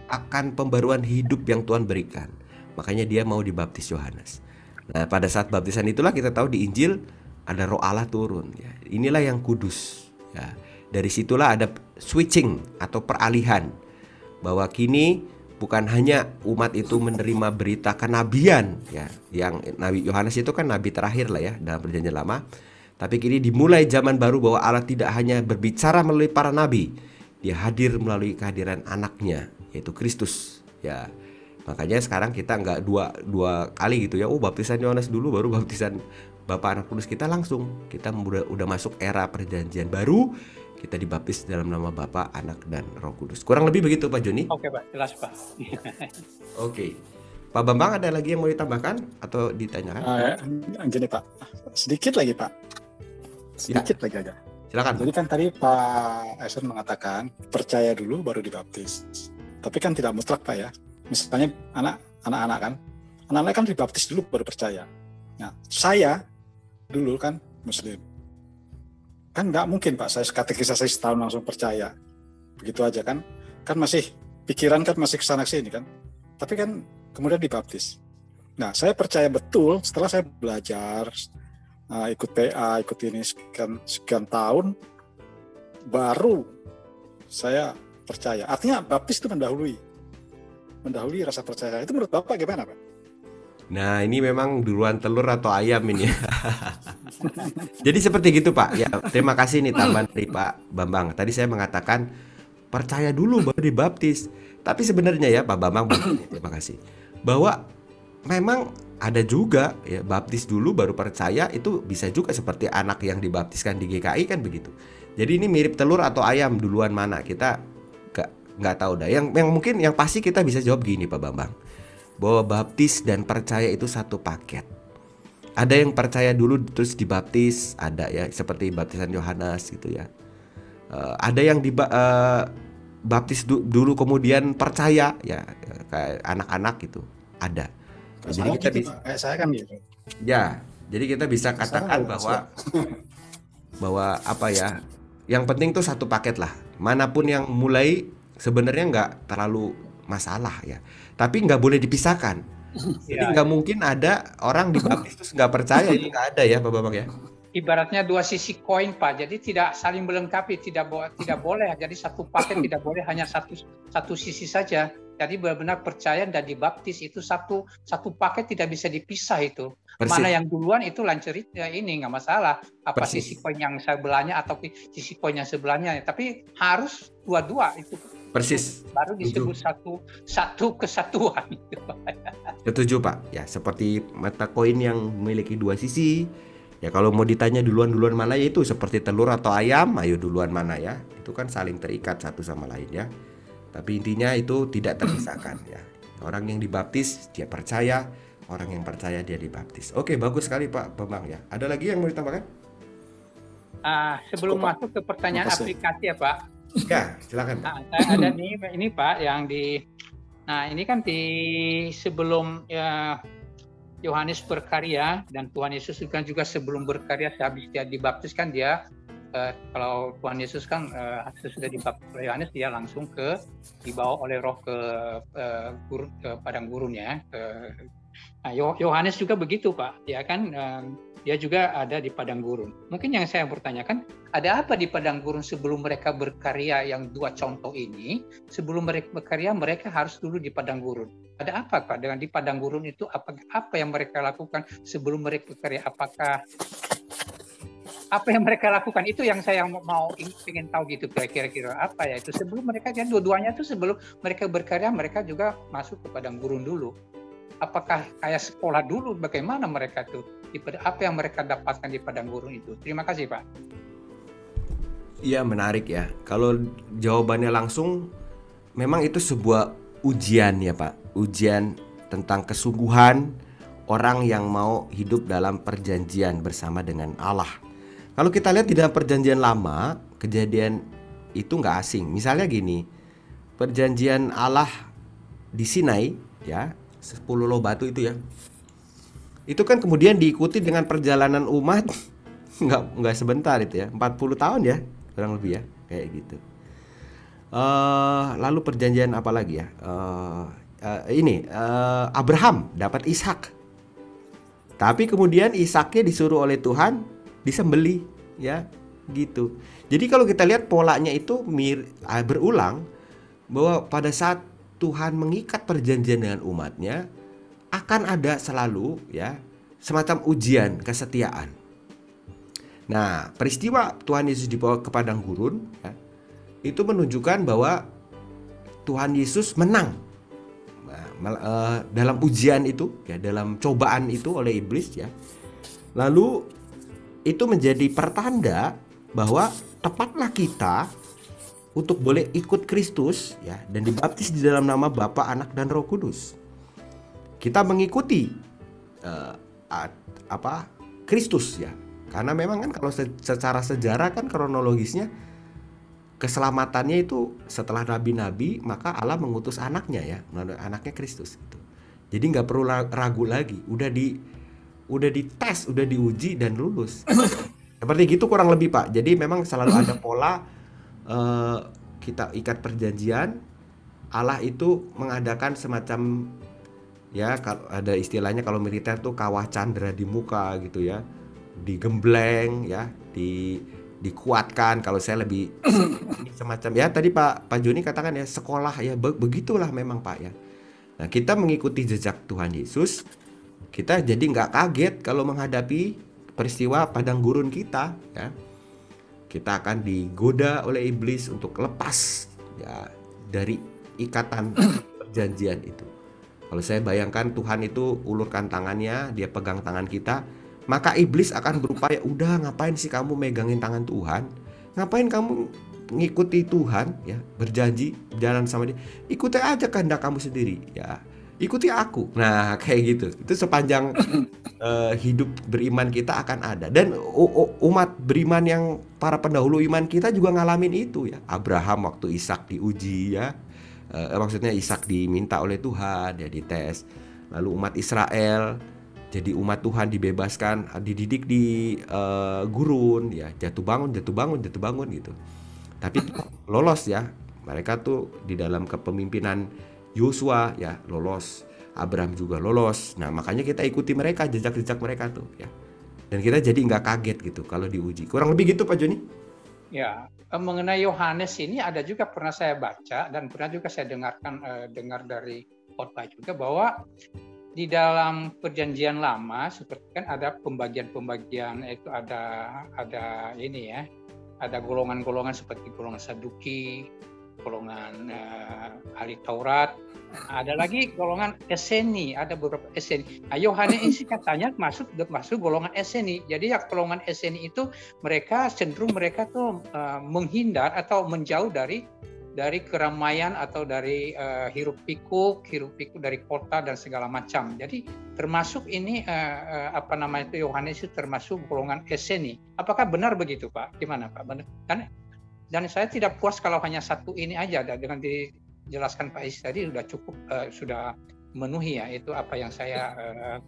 akan pembaruan hidup yang Tuhan berikan. Makanya dia mau dibaptis Yohanes. Nah, pada saat baptisan itulah kita tahu di Injil ada Roh Allah turun ya. Inilah yang kudus ya. Dari situlah ada switching atau peralihan bahwa kini bukan hanya umat itu menerima berita kenabian ya yang Nabi Yohanes itu kan nabi terakhir lah ya dalam perjanjian lama tapi kini dimulai zaman baru bahwa Allah tidak hanya berbicara melalui para nabi, dia hadir melalui kehadiran anaknya yaitu Kristus. Ya. Makanya sekarang kita nggak dua dua kali gitu ya. Oh, baptisan Yohanes dulu baru baptisan Bapak Anak Kudus kita langsung. Kita udah, udah masuk era perjanjian baru. Kita dibaptis dalam nama Bapa, Anak dan Roh Kudus. Kurang lebih begitu Pak Joni? Oke Pak, jelas Pak. Oke. Pak Bambang ada lagi yang mau ditambahkan atau ditanyakan? Uh, gini Pak, sedikit lagi Pak sedikit ya. lagi aja. Silakan. Jadi kan tadi Pak Eson mengatakan percaya dulu baru dibaptis. Tapi kan tidak mutlak Pak ya. Misalnya anak anak-anak kan, anak-anak kan dibaptis dulu baru percaya. Nah, saya dulu kan Muslim. Kan nggak mungkin Pak saya katekisasi setahun langsung percaya. Begitu aja kan. Kan masih pikiran kan masih ke sana sini kan. Tapi kan kemudian dibaptis. Nah, saya percaya betul setelah saya belajar, uh, ikut PA, ikut ini sekian sekian tahun, baru saya percaya. Artinya baptis itu mendahului, mendahului rasa percaya. Itu menurut bapak gimana pak? Nah ini memang duluan telur atau ayam ini. Jadi seperti gitu Pak. Ya terima kasih nih tambahan dari Pak Bambang. Tadi saya mengatakan percaya dulu baru dibaptis. Tapi sebenarnya ya Pak Bambang, terima kasih. Bahwa memang ada juga ya baptis dulu baru percaya itu bisa juga seperti anak yang dibaptiskan di GKI kan begitu. Jadi ini mirip telur atau ayam duluan mana kita nggak tahu dah. Yang yang mungkin yang pasti kita bisa jawab gini Pak Bambang. Bahwa baptis dan percaya itu satu paket. Ada yang percaya dulu terus dibaptis, ada ya seperti baptisan Yohanes gitu ya. Uh, ada yang di uh, baptis du dulu kemudian percaya ya kayak anak-anak gitu, ada. jadi kita gitu, bisa, saya kan gitu. Ya, jadi kita bisa katakan bahwa bahwa apa ya? Yang penting tuh satu paket lah. Mana pun yang mulai sebenarnya nggak terlalu masalah ya. Tapi nggak boleh dipisahkan. Jadi iya. nggak ya. mungkin ada orang di baptis terus nggak percaya itu nggak ada ya, Bapak Bapak ya. Ibaratnya dua sisi koin Pak, jadi tidak saling melengkapi, tidak bo tidak boleh. Jadi satu paket tidak boleh hanya satu satu sisi saja. Jadi benar-benar percaya dan dibaptis itu satu satu paket tidak bisa dipisah itu. Persis. Mana yang duluan itu lancar ya ini nggak masalah. Apa Persis. sisi koin yang sebelahnya atau sisi koin yang sebelahnya. Tapi harus dua-dua itu Persis. Baru disebut satu satu kesatuan. Setuju Pak. Ya seperti mata koin yang memiliki dua sisi. Ya kalau mau ditanya duluan-duluan mana ya itu seperti telur atau ayam, ayo duluan mana ya. Itu kan saling terikat satu sama lain ya. Tapi intinya itu tidak terpisahkan ya. Orang yang dibaptis dia percaya, orang yang percaya dia dibaptis. Oke, bagus sekali Pak Bambang ya. Ada lagi yang mau ditambahkan? Uh, sebelum Cukup, masuk ke pertanyaan aplikasi ya Pak, Ya, silakan. Nah, ada nih ini Pak yang di Nah, ini kan di sebelum ya Yohanes berkarya dan Tuhan Yesus kan juga sebelum berkarya habis dia dibaptiskan dia uh, kalau Tuhan Yesus kan uh, sesudah dibaptis oleh Yohanes dia langsung ke dibawa oleh Roh ke uh, gurun, ke padang gurun ya. Nah, Yohanes juga begitu Pak, ya kan uh, dia juga ada di padang gurun. Mungkin yang saya bertanyakan, ada apa di padang gurun sebelum mereka berkarya yang dua contoh ini? Sebelum mereka berkarya, mereka harus dulu di padang gurun. Ada apa Pak dengan di padang gurun itu? Apa apa yang mereka lakukan sebelum mereka berkarya? Apakah apa yang mereka lakukan itu yang saya mau ingin tahu gitu kira-kira apa ya itu sebelum mereka jadi dua-duanya itu sebelum mereka berkarya mereka juga masuk ke padang gurun dulu apakah kayak sekolah dulu bagaimana mereka tuh di apa yang mereka dapatkan di padang gurun itu. Terima kasih pak. Iya menarik ya. Kalau jawabannya langsung memang itu sebuah ujian ya pak. Ujian tentang kesungguhan orang yang mau hidup dalam perjanjian bersama dengan Allah. Kalau kita lihat di dalam perjanjian lama kejadian itu nggak asing. Misalnya gini perjanjian Allah di Sinai ya 10 loh batu itu ya. Itu kan kemudian diikuti dengan perjalanan umat nggak nggak sebentar itu ya, 40 tahun ya kurang lebih ya kayak gitu. Uh, lalu perjanjian apa lagi ya? Uh, uh, ini uh, Abraham dapat Ishak. Tapi kemudian Ishaknya disuruh oleh Tuhan disembeli ya gitu. Jadi kalau kita lihat polanya itu mir berulang bahwa pada saat Tuhan mengikat perjanjian dengan umatnya akan ada selalu ya semacam ujian kesetiaan. Nah, peristiwa Tuhan Yesus dibawa ke padang gurun ya, itu menunjukkan bahwa Tuhan Yesus menang nah, uh, dalam ujian itu ya dalam cobaan itu oleh iblis ya. Lalu itu menjadi pertanda bahwa tepatlah kita untuk boleh ikut Kristus ya dan dibaptis di dalam nama Bapa, Anak dan Roh Kudus. Kita mengikuti uh, apa Kristus ya. Karena memang kan kalau secara sejarah kan kronologisnya keselamatannya itu setelah nabi-nabi maka Allah mengutus anaknya ya, anaknya Kristus itu. Jadi nggak perlu ragu lagi, udah di udah dites, udah diuji dan lulus. Seperti gitu kurang lebih Pak. Jadi memang selalu ada pola uh, kita ikat perjanjian Allah itu mengadakan semacam ya kalau ada istilahnya kalau militer tuh kawah candra di muka gitu ya. Digembleng ya di dikuatkan. Kalau saya lebih semacam ya tadi Pak Pak Joni katakan ya sekolah ya be begitulah memang Pak ya. Nah kita mengikuti jejak Tuhan Yesus kita jadi nggak kaget kalau menghadapi peristiwa padang gurun kita ya. Kita akan digoda oleh iblis untuk lepas ya dari ikatan perjanjian itu. Kalau saya bayangkan Tuhan itu ulurkan tangannya, dia pegang tangan kita, maka iblis akan berupaya, udah ngapain sih kamu megangin tangan Tuhan? Ngapain kamu ngikuti Tuhan ya, berjanji jalan sama dia? Ikuti aja kehendak kamu sendiri ya. ikuti aku. Nah, kayak gitu. Itu sepanjang uh, hidup beriman kita akan ada. Dan umat beriman yang para pendahulu iman kita juga ngalamin itu ya. Abraham waktu Ishak diuji ya. Uh, maksudnya Ishak diminta oleh Tuhan ya dites. Lalu umat Israel jadi umat Tuhan dibebaskan, dididik di uh, gurun ya, jatuh bangun, jatuh bangun, jatuh bangun gitu. Tapi lolos ya. Mereka tuh di dalam kepemimpinan Yosua ya lolos, Abraham juga lolos. Nah makanya kita ikuti mereka jejak-jejak mereka tuh ya. Dan kita jadi nggak kaget gitu kalau diuji. Kurang lebih gitu Pak Joni? Ya eh, mengenai Yohanes ini ada juga pernah saya baca dan pernah juga saya dengarkan eh, dengar dari khotbah juga bahwa di dalam perjanjian lama seperti kan ada pembagian-pembagian itu ada ada ini ya ada golongan-golongan seperti golongan Saduki, golongan uh, ahli Taurat, ada lagi golongan Eseni, ada beberapa Eseni. Nah, Yohanes ini katanya masuk masuk golongan Eseni. Jadi ya golongan Eseni itu mereka cenderung mereka tuh uh, menghindar atau menjauh dari dari keramaian atau dari uh, hiruk pikuk, hiruk pikuk dari kota dan segala macam. Jadi termasuk ini uh, uh, apa namanya itu Yohanes itu termasuk golongan Eseni. Apakah benar begitu Pak? Gimana Pak? Benar? Kan dan saya tidak puas kalau hanya satu ini aja dengan dijelaskan Pak Is tadi sudah cukup uh, sudah memenuhi ya itu apa yang saya uh,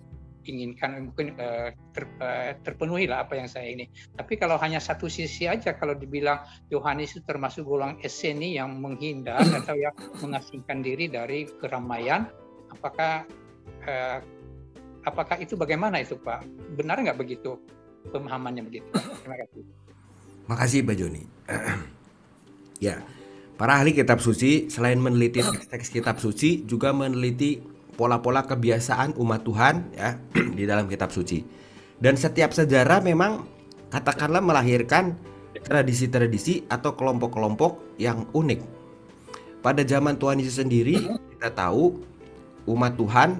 inginkan mungkin uh, ter, uh, terpenuhi lah apa yang saya ini. Tapi kalau hanya satu sisi aja kalau dibilang Yohanes itu termasuk golongan eseni yang menghindar atau yang mengasingkan diri dari keramaian, apakah uh, apakah itu bagaimana itu Pak? Benar nggak begitu pemahamannya begitu? Terima kasih. Makasih Pak Joni. ya, para ahli kitab suci selain meneliti teks kitab suci juga meneliti pola-pola kebiasaan umat Tuhan ya di dalam kitab suci. Dan setiap sejarah memang katakanlah melahirkan tradisi-tradisi atau kelompok-kelompok yang unik. Pada zaman Tuhan Yesus sendiri kita tahu umat Tuhan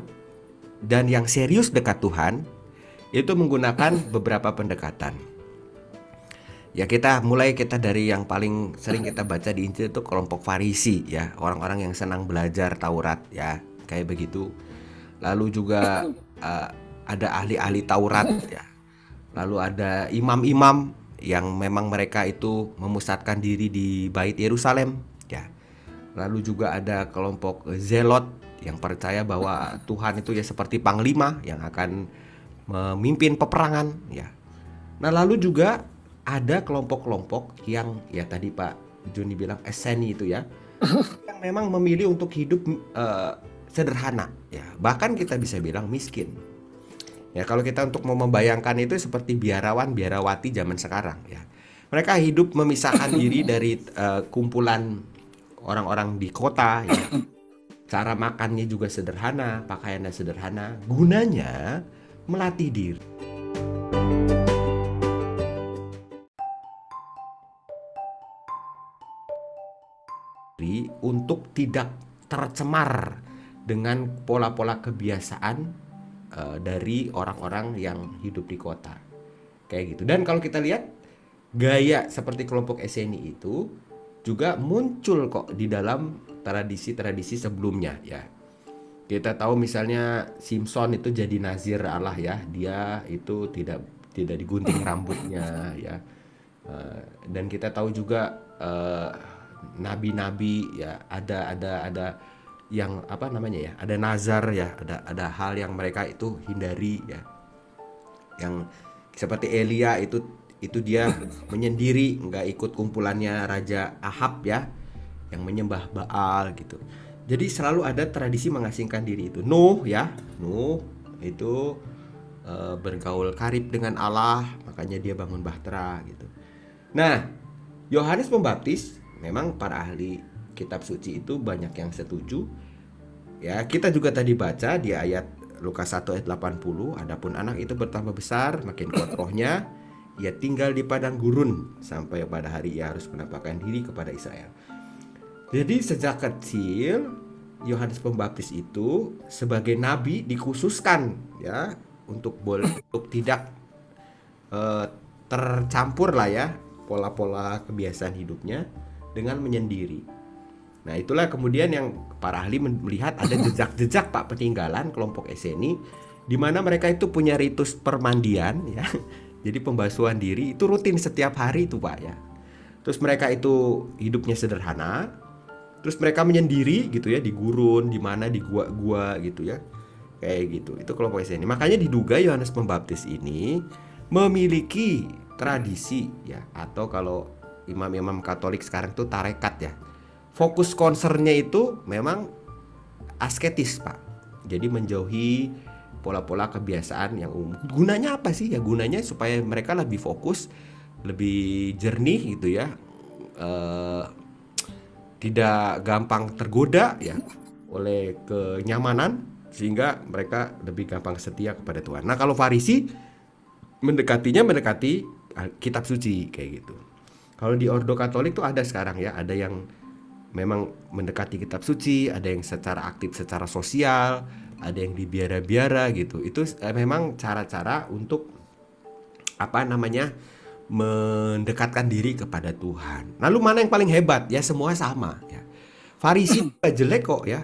dan yang serius dekat Tuhan itu menggunakan beberapa pendekatan. Ya kita mulai kita dari yang paling sering kita baca di Injil itu kelompok Farisi ya, orang-orang yang senang belajar Taurat ya, kayak begitu. Lalu juga uh, ada ahli-ahli Taurat ya. Lalu ada imam-imam yang memang mereka itu memusatkan diri di Bait Yerusalem ya. Lalu juga ada kelompok Zelot yang percaya bahwa Tuhan itu ya seperti panglima yang akan memimpin peperangan ya. Nah, lalu juga ada kelompok-kelompok yang ya tadi Pak Joni bilang eseni itu ya yang memang memilih untuk hidup uh, sederhana ya. Bahkan kita bisa bilang miskin. Ya kalau kita untuk mau membayangkan itu seperti biarawan biarawati zaman sekarang ya. Mereka hidup memisahkan diri dari uh, kumpulan orang-orang di kota ya. Cara makannya juga sederhana pakaiannya sederhana. Gunanya melatih diri untuk tidak tercemar dengan pola-pola kebiasaan uh, dari orang-orang yang hidup di kota. Kayak gitu. Dan kalau kita lihat gaya seperti kelompok Eseni itu juga muncul kok di dalam tradisi-tradisi sebelumnya ya. Kita tahu misalnya Simpson itu jadi nazir Allah ya. Dia itu tidak tidak digunting rambutnya ya. Uh, dan kita tahu juga uh, nabi-nabi ya ada ada ada yang apa namanya ya ada nazar ya ada ada hal yang mereka itu hindari ya. Yang seperti Elia itu itu dia menyendiri nggak ikut kumpulannya Raja Ahab ya yang menyembah Baal gitu. Jadi selalu ada tradisi mengasingkan diri itu. Nuh ya Nuh itu e, bergaul karib dengan Allah makanya dia bangun bahtera gitu. Nah Yohanes Pembaptis memang para ahli kitab suci itu banyak yang setuju. Ya, kita juga tadi baca di ayat Lukas 1 ayat 80, adapun anak itu bertambah besar, makin kuat rohnya, ia tinggal di padang gurun sampai pada hari ia harus menampakkan diri kepada Israel. Jadi sejak kecil Yohanes Pembaptis itu sebagai nabi dikhususkan ya untuk boleh untuk tidak uh, tercampur lah ya pola-pola kebiasaan hidupnya dengan menyendiri. Nah itulah kemudian yang para ahli melihat ada jejak-jejak Pak peninggalan kelompok Eseni di mana mereka itu punya ritus permandian ya. Jadi pembasuhan diri itu rutin setiap hari itu Pak ya. Terus mereka itu hidupnya sederhana. Terus mereka menyendiri gitu ya di gurun, di mana di gua-gua gitu ya. Kayak gitu. Itu kelompok Eseni. Makanya diduga Yohanes Pembaptis ini memiliki tradisi ya atau kalau imam-imam Katolik sekarang itu tarekat ya. Fokus concernnya itu memang asketis pak. Jadi menjauhi pola-pola kebiasaan yang umum. Gunanya apa sih? Ya gunanya supaya mereka lebih fokus, lebih jernih gitu ya. Uh, tidak gampang tergoda ya oleh kenyamanan sehingga mereka lebih gampang setia kepada Tuhan. Nah kalau Farisi mendekatinya mendekati kitab suci kayak gitu. Kalau di Ordo Katolik tuh ada sekarang ya, ada yang memang mendekati kitab suci, ada yang secara aktif secara sosial, ada yang di biara-biara gitu. Itu eh, memang cara-cara untuk apa namanya? mendekatkan diri kepada Tuhan. Lalu mana yang paling hebat? Ya semua sama ya. Farisi jelek kok ya.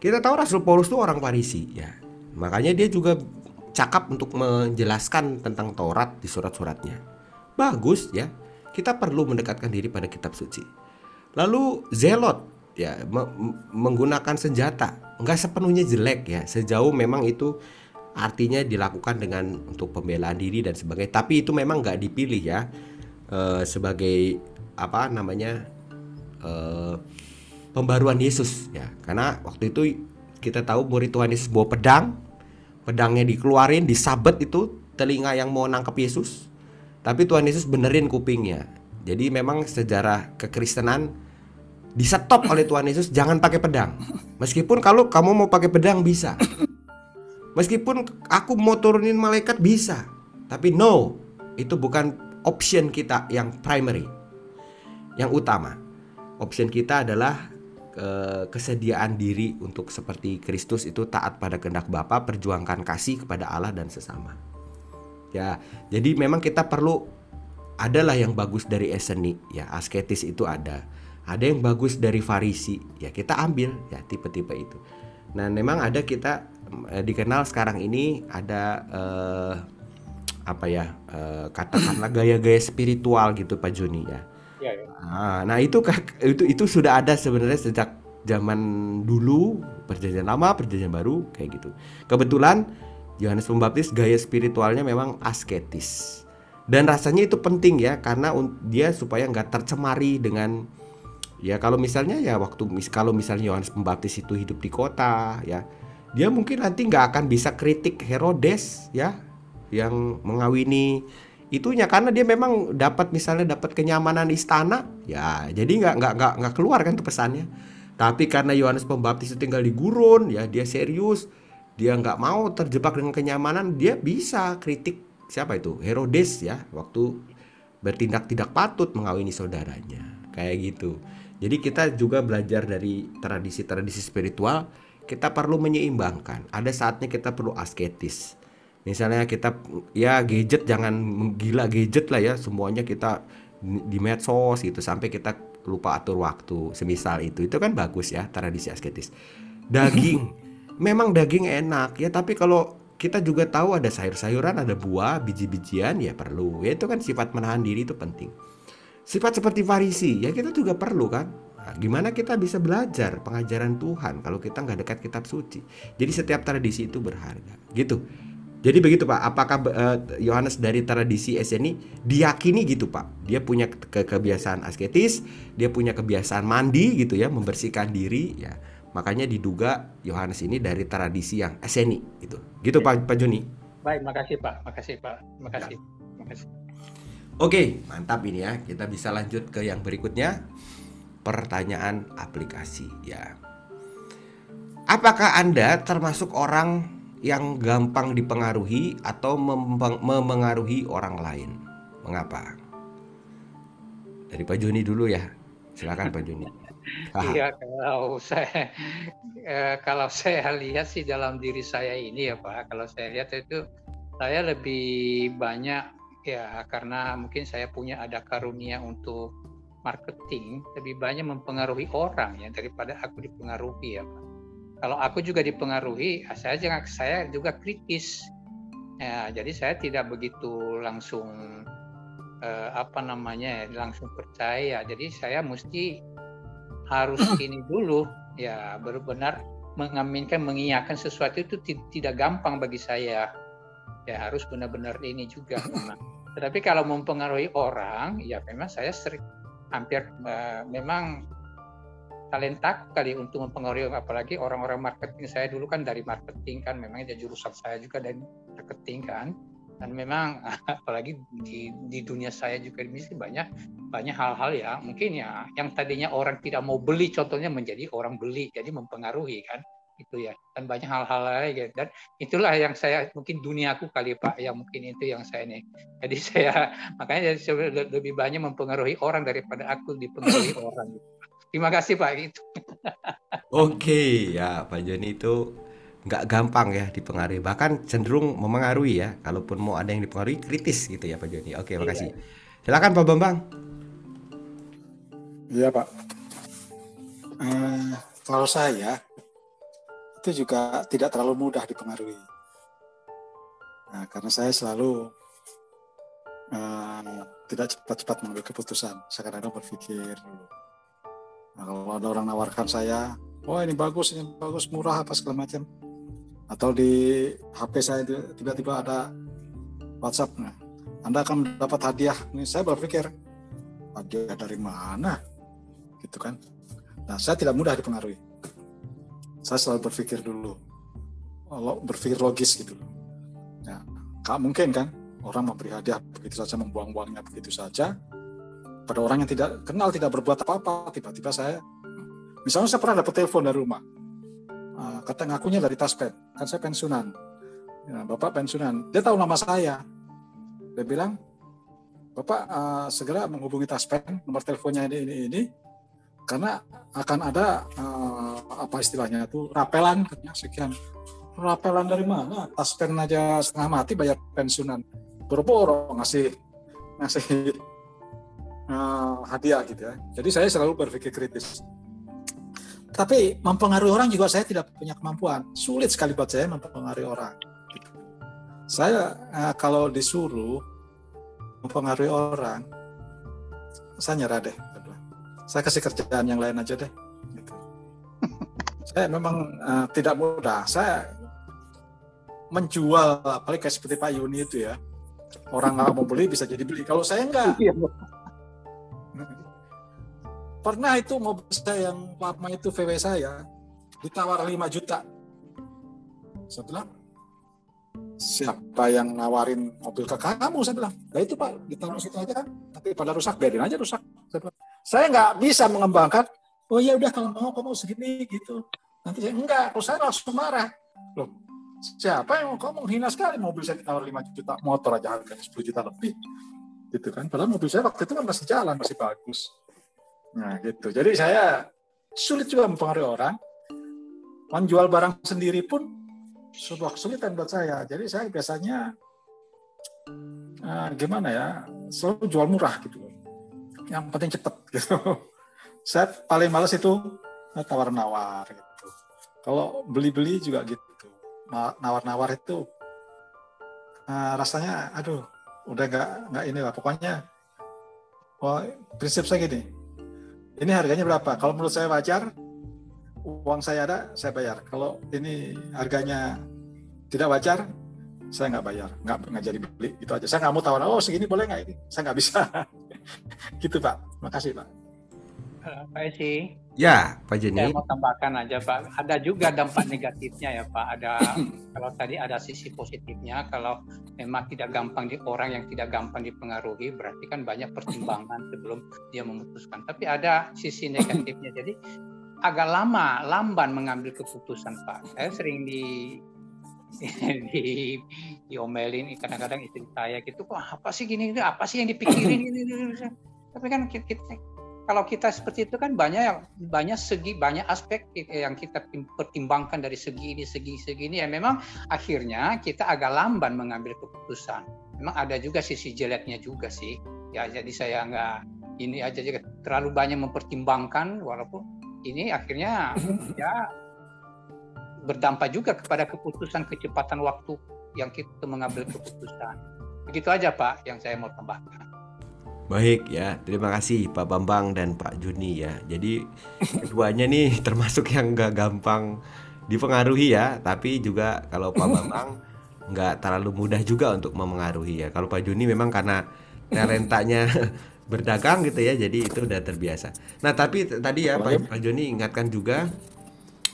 Kita tahu Rasul Paulus itu orang Farisi ya. Makanya dia juga cakap untuk menjelaskan tentang Taurat di surat-suratnya. Bagus ya. Kita perlu mendekatkan diri pada kitab suci. Lalu zelot ya me menggunakan senjata. Nggak sepenuhnya jelek ya. Sejauh memang itu artinya dilakukan dengan untuk pembelaan diri dan sebagainya. Tapi itu memang nggak dipilih ya. E, sebagai apa namanya e, pembaruan Yesus ya. Karena waktu itu kita tahu murid Tuhan Yesus bawa pedang. Pedangnya dikeluarin disabet itu telinga yang mau nangkep Yesus tapi Tuhan Yesus benerin kupingnya. Jadi memang sejarah kekristenan disetop oleh Tuhan Yesus jangan pakai pedang. Meskipun kalau kamu mau pakai pedang bisa. Meskipun aku mau turunin malaikat bisa. Tapi no itu bukan option kita yang primary. Yang utama option kita adalah kesediaan diri untuk seperti Kristus itu taat pada kehendak Bapa, perjuangkan kasih kepada Allah dan sesama. Ya, jadi memang kita perlu adalah yang bagus dari eseni, ya asketis itu ada. Ada yang bagus dari farisi, ya kita ambil ya tipe-tipe itu. Nah, memang ada kita eh, dikenal sekarang ini ada eh, apa ya eh, katakanlah gaya-gaya spiritual gitu Pak Joni ya Ya, ya. Nah, itu itu itu sudah ada sebenarnya sejak zaman dulu perjanjian lama, perjanjian baru kayak gitu. Kebetulan Yohanes Pembaptis gaya spiritualnya memang asketis. Dan rasanya itu penting ya karena dia supaya nggak tercemari dengan ya kalau misalnya ya waktu kalau misalnya Yohanes Pembaptis itu hidup di kota ya dia mungkin nanti nggak akan bisa kritik Herodes ya yang mengawini itunya karena dia memang dapat misalnya dapat kenyamanan istana ya jadi nggak nggak nggak nggak keluar kan tuh pesannya tapi karena Yohanes Pembaptis itu tinggal di gurun ya dia serius dia nggak mau terjebak dengan kenyamanan dia bisa kritik siapa itu? Herodes ya waktu bertindak tidak patut mengawini saudaranya. Kayak gitu. Jadi kita juga belajar dari tradisi-tradisi spiritual kita perlu menyeimbangkan. Ada saatnya kita perlu asketis. Misalnya kita ya gadget jangan gila gadget lah ya. Semuanya kita di medsos gitu sampai kita lupa atur waktu semisal itu. Itu kan bagus ya tradisi asketis. Daging memang daging enak ya tapi kalau kita juga tahu ada sayur-sayuran ada buah biji-bijian ya perlu ya itu kan sifat menahan diri itu penting sifat seperti farisi ya kita juga perlu kan Nah, gimana kita bisa belajar pengajaran Tuhan kalau kita nggak dekat kitab suci? Jadi setiap tradisi itu berharga, gitu. Jadi begitu Pak, apakah eh, Yohanes uh, dari tradisi SNI diyakini gitu Pak? Dia punya ke kebiasaan asketis, dia punya kebiasaan mandi gitu ya, membersihkan diri ya. Makanya diduga Yohanes ini dari tradisi yang SNI gitu. Gitu ya. Pak Pak Joni. Baik, makasih Pak. Makasih Pak. Makasih. Ya. Makasih. Oke, mantap ini ya. Kita bisa lanjut ke yang berikutnya. Pertanyaan aplikasi ya. Apakah Anda termasuk orang yang gampang dipengaruhi atau memengaruhi orang lain. Mengapa? Dari Pak Joni dulu ya. Silakan Pak Joni. Iya kalau saya eh, kalau saya lihat sih dalam diri saya ini ya Pak, kalau saya lihat itu saya lebih banyak ya karena mungkin saya punya ada karunia untuk marketing lebih banyak mempengaruhi orang ya daripada aku dipengaruhi ya Pak. Kalau aku juga dipengaruhi, saya jangan saya juga kritis. Ya, jadi saya tidak begitu langsung eh, apa namanya langsung percaya. Jadi saya mesti harus ini dulu ya benar-benar mengaminkan mengiyakan sesuatu itu tidak gampang bagi saya. Ya harus benar-benar ini juga memang. Tetapi kalau mempengaruhi orang, ya memang saya sering hampir uh, memang talenta kali untuk mempengaruhi apalagi orang-orang marketing saya dulu kan dari marketing kan memang jadi jurusan saya juga dari marketing kan dan memang apalagi di, di dunia saya juga ini banyak banyak hal-hal ya. Mungkin ya yang tadinya orang tidak mau beli contohnya menjadi orang beli jadi mempengaruhi kan. Itu ya. Dan banyak hal-hal lain ya. dan itulah yang saya mungkin duniaku kali pak yang mungkin itu yang saya nih. Jadi saya makanya jadi lebih banyak mempengaruhi orang daripada aku dipengaruhi orang. Terima kasih pak. Itu oke ya pak Joni itu nggak gampang ya dipengaruhi bahkan cenderung memengaruhi ya kalaupun mau ada yang dipengaruhi kritis gitu ya Pak Joni oke makasih iya. silakan Pak Bambang iya Pak uh, kalau saya itu juga tidak terlalu mudah dipengaruhi. Nah, karena saya selalu uh, tidak cepat-cepat mengambil keputusan. Saya kadang-kadang berpikir. Nah, kalau ada orang nawarkan saya, oh ini bagus, ini bagus, murah apa segala macam. Atau di HP saya tiba-tiba ada WhatsApp, nah, Anda akan mendapat hadiah. Ini saya berpikir, hadiah dari mana? Gitu kan. Nah, saya tidak mudah dipengaruhi saya selalu berpikir dulu berpikir logis gitu ya kak mungkin kan orang memberi hadiah begitu saja membuang-buangnya begitu saja pada orang yang tidak kenal tidak berbuat apa-apa tiba-tiba saya misalnya saya pernah dapat telepon dari rumah kata ngakunya dari Taspen kan saya pensiunan. Ya, bapak pensiunan. Dia tahu nama saya. Dia bilang bapak uh, segera menghubungi Taspen nomor teleponnya ini ini ini karena akan ada uh, apa istilahnya itu rapelan katanya. Sekian. Rapelan dari mana? Taspen aja setengah mati bayar pensiunan. Boro-boro ngasih ngasih uh, hadiah gitu ya. Jadi saya selalu berpikir kritis tapi mempengaruhi orang juga saya tidak punya kemampuan sulit sekali buat saya mempengaruhi orang saya uh, kalau disuruh mempengaruhi orang saya nyerah deh saya kasih kerjaan yang lain aja deh. Gitu. saya memang uh, tidak mudah. Saya menjual, apalagi kayak seperti Pak Yuni itu ya. Orang nggak mau beli bisa jadi beli. Kalau saya enggak. Pernah itu mobil saya yang lama itu VW saya ditawar 5 juta. Bilang, siapa yang nawarin mobil ke kamu? Saya bilang, nah itu Pak, ditaruh situ aja kan. Tapi pada rusak, biarin aja rusak. Saya bilang, nggak bisa mengembangkan, oh ya udah kalau mau kamu segini gitu. Nanti saya enggak, kalau saya langsung marah. Loh, siapa yang kamu menghina sekali mobil saya ditawar 5 juta, motor aja harganya 10 juta lebih. Gitu kan. Padahal mobil saya waktu itu kan masih jalan, masih bagus. Nah gitu. Jadi saya sulit juga mempengaruhi orang. Menjual barang sendiri pun sebuah kesulitan buat saya. Jadi saya biasanya uh, gimana ya, selalu jual murah gitu yang penting cepet gitu. Saya paling males itu tawar-nawar gitu. Kalau beli-beli juga gitu. Nawar-nawar itu uh, rasanya aduh udah nggak nggak ini lah pokoknya oh, prinsip saya gini ini harganya berapa? Kalau menurut saya wajar. Uang saya ada saya bayar. Kalau ini harganya tidak wajar saya nggak bayar. Nggak nggak jadi beli itu aja. Saya nggak mau tawar oh segini boleh nggak ini? Saya nggak bisa. Gitu Pak. Makasih Pak. Pak Esi. Ya, Pak Jenny. Saya mau tambahkan aja Pak. Ada juga dampak negatifnya ya Pak. Ada kalau tadi ada sisi positifnya. Kalau memang tidak gampang di orang yang tidak gampang dipengaruhi, berarti kan banyak pertimbangan sebelum dia memutuskan. Tapi ada sisi negatifnya. Jadi agak lama, lamban mengambil keputusan Pak. Saya sering di di diomelin kadang-kadang istri saya gitu kok apa sih gini apa sih yang dipikirin ini tapi kan kita, kalau kita seperti itu kan banyak banyak segi banyak aspek yang kita pertimbangkan dari segi ini segi segi ini ya memang akhirnya kita agak lamban mengambil keputusan memang ada juga sisi jeleknya juga sih ya jadi saya nggak ini aja terlalu banyak mempertimbangkan walaupun ini akhirnya ya berdampak juga kepada keputusan kecepatan waktu yang kita mengambil keputusan. Begitu aja Pak yang saya mau tambahkan. Baik ya, terima kasih Pak Bambang dan Pak Juni ya. Jadi keduanya nih termasuk yang gak gampang dipengaruhi ya, tapi juga kalau Pak Bambang nggak terlalu mudah juga untuk memengaruhi ya. Kalau Pak Juni memang karena talentanya berdagang gitu ya, jadi itu udah terbiasa. Nah tapi tadi ya Pak, Pak Joni ingatkan juga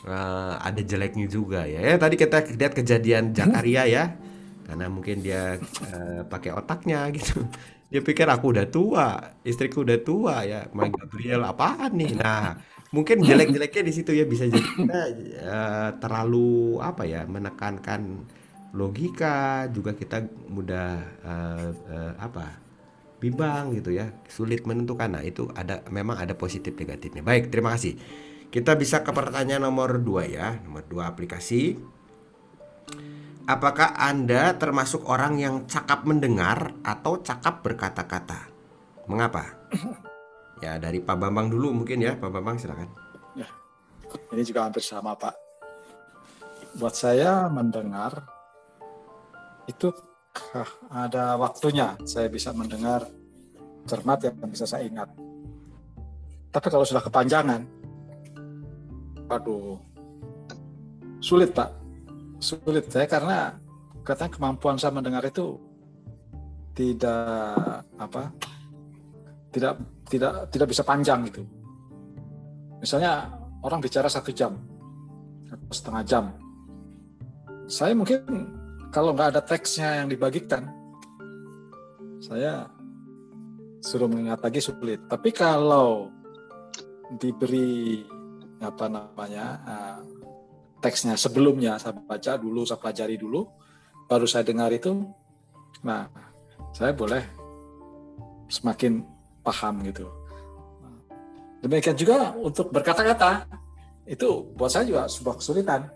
uh, ada jeleknya juga ya. Ya tadi kita lihat kejadian Jakaria ya, karena mungkin dia uh, pakai otaknya gitu. Dia pikir aku udah tua, istriku udah tua ya, main Gabriel apaan nih? Nah mungkin jelek-jeleknya di situ ya bisa jadi kita uh, terlalu apa ya menekankan logika juga kita mudah uh, uh, apa bimbang gitu ya sulit menentukan. Nah itu ada memang ada positif negatifnya. Baik terima kasih. Kita bisa ke pertanyaan nomor dua ya nomor dua aplikasi apakah anda termasuk orang yang cakap mendengar atau cakap berkata-kata? Mengapa? Ya dari Pak Bambang dulu mungkin ya. Pak Bambang silakan. Ya ini juga hampir sama Pak. Buat saya mendengar itu ada waktunya saya bisa mendengar cermat yang bisa saya ingat. Tapi kalau sudah kepanjangan, aduh, sulit pak, sulit saya karena katanya kemampuan saya mendengar itu tidak apa, tidak tidak tidak bisa panjang gitu. Misalnya orang bicara satu jam, setengah jam, saya mungkin kalau nggak ada teksnya yang dibagikan, saya suruh mengingat lagi sulit. Tapi kalau diberi apa namanya uh, teksnya sebelumnya saya baca dulu, saya pelajari dulu, baru saya dengar itu, nah saya boleh semakin paham gitu. Demikian juga untuk berkata-kata itu buat saya juga sebuah kesulitan.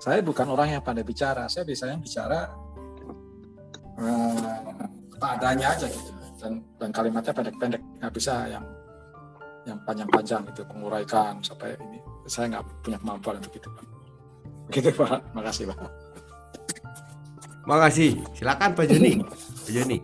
Saya bukan orang yang pandai bicara, saya biasanya bicara uh, adanya aja gitu. Dan dan kalimatnya pendek-pendek nggak bisa yang yang panjang-panjang itu menguraikan sampai ini saya nggak punya kemampuan untuk itu pak. Begitu pak. Makasih pak. Makasih. Silakan pak Joni. Pak Joni.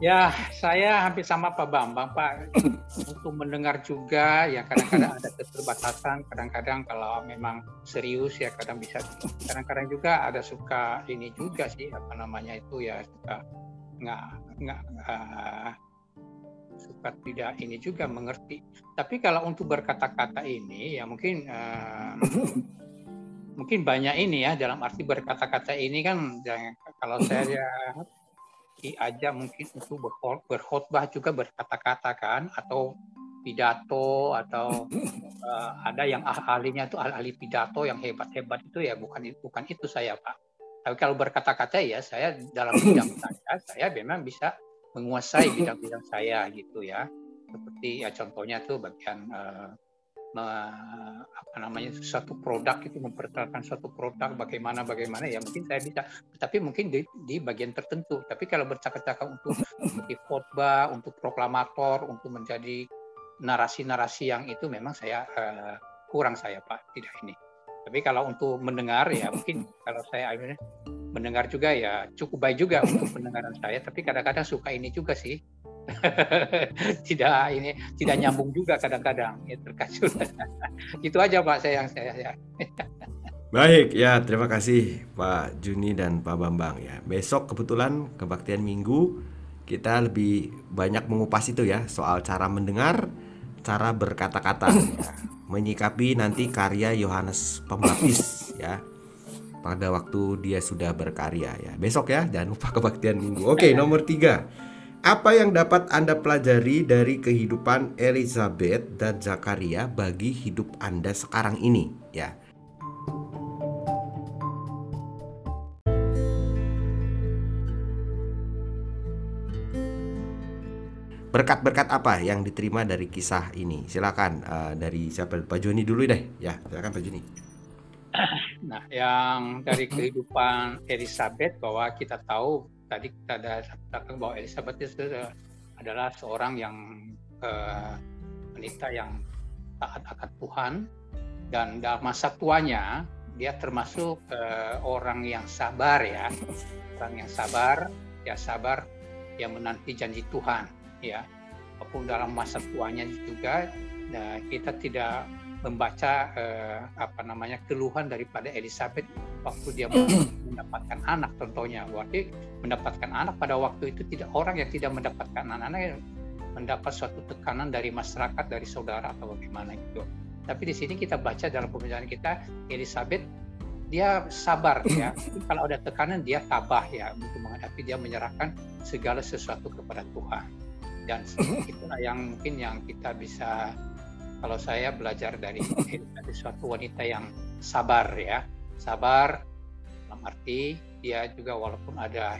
Ya, saya hampir sama Pak Bambang, Pak. Untuk mendengar juga, ya kadang-kadang ada keterbatasan, kadang-kadang kalau memang serius ya kadang bisa. Kadang-kadang juga ada suka ini juga sih, apa namanya itu ya suka nggak nggak uh, suka tidak ini juga mengerti. Tapi kalau untuk berkata-kata ini, ya mungkin uh, mungkin banyak ini ya dalam arti berkata-kata ini kan kalau saya aja mungkin itu berkhotbah juga berkata-kata kan atau pidato atau uh, ada yang ahlinya itu ahli pidato yang hebat-hebat itu ya bukan bukan itu saya Pak. Tapi kalau berkata-kata ya saya dalam bidang saya saya memang bisa menguasai bidang-bidang saya gitu ya. Seperti ya contohnya tuh bagian uh, me, apa namanya satu produk itu memperkenalkan suatu produk bagaimana bagaimana ya mungkin saya bisa. Tapi mungkin di, di bagian tertentu. Tapi kalau bercakap-cakap untuk seperti khotbah untuk proklamator untuk menjadi narasi-narasi yang itu memang saya uh, kurang saya pak tidak ini tapi kalau untuk mendengar ya mungkin kalau saya mendengar juga ya cukup baik juga untuk pendengaran saya. Tapi kadang-kadang suka ini juga sih. Tidak ini tidak nyambung juga kadang-kadang ya terkasut itu aja pak saya yang saya ya. Baik ya terima kasih Pak Juni dan Pak Bambang ya. Besok kebetulan kebaktian minggu kita lebih banyak mengupas itu ya soal cara mendengar cara berkata-kata ya. menyikapi nanti karya Yohanes Pembaptis ya pada waktu dia sudah berkarya ya besok ya jangan lupa kebaktian minggu oke nomor tiga apa yang dapat Anda pelajari dari kehidupan Elizabeth dan Zakaria bagi hidup Anda sekarang ini? Ya. Berkat-berkat apa yang diterima dari kisah ini? Silakan uh, dari siapa Pak Joni dulu deh. Ya, silakan Pak Joni. Nah, yang dari kehidupan Elizabeth bahwa kita tahu tadi kita ada katakan bahwa Elizabeth itu adalah seorang yang uh, wanita yang taat akan Tuhan dan dalam masa tuanya dia termasuk uh, orang yang sabar ya orang yang sabar ya sabar yang menanti janji Tuhan ya maupun dalam masa tuanya juga nah, kita tidak membaca uh, apa namanya keluhan daripada Elizabeth waktu dia mendapatkan anak contohnya berarti mendapatkan anak pada waktu itu tidak orang yang tidak mendapatkan anak-anak mendapat suatu tekanan dari masyarakat dari saudara atau bagaimana gitu tapi di sini kita baca dalam pembicaraan kita Elizabeth dia sabar ya. Kalau ada tekanan dia tabah ya untuk menghadapi dia menyerahkan segala sesuatu kepada Tuhan. Dan itulah yang mungkin yang kita bisa kalau saya belajar dari dari suatu wanita yang sabar ya. Sabar dalam arti dia juga walaupun ada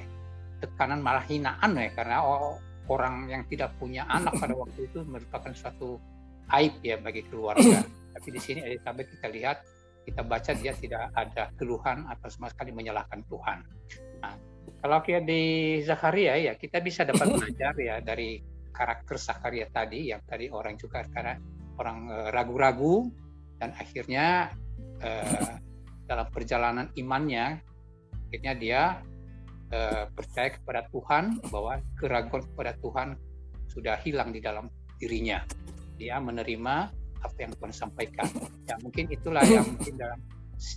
tekanan malah hinaan ya karena orang yang tidak punya anak pada waktu itu merupakan suatu aib ya bagi keluarga. Tapi di sini Elizabeth kita lihat kita baca dia tidak ada keluhan atau sama sekali menyalahkan Tuhan. Nah, kalau kita di Zakaria ya kita bisa dapat belajar ya dari karakter Zakaria tadi yang tadi orang juga karena orang eh, ragu-ragu dan akhirnya eh, dalam perjalanan imannya akhirnya dia eh, percaya kepada Tuhan bahwa keraguan kepada Tuhan sudah hilang di dalam dirinya. Dia menerima apa yang Tuhan sampaikan. Ya mungkin itulah yang mungkin dalam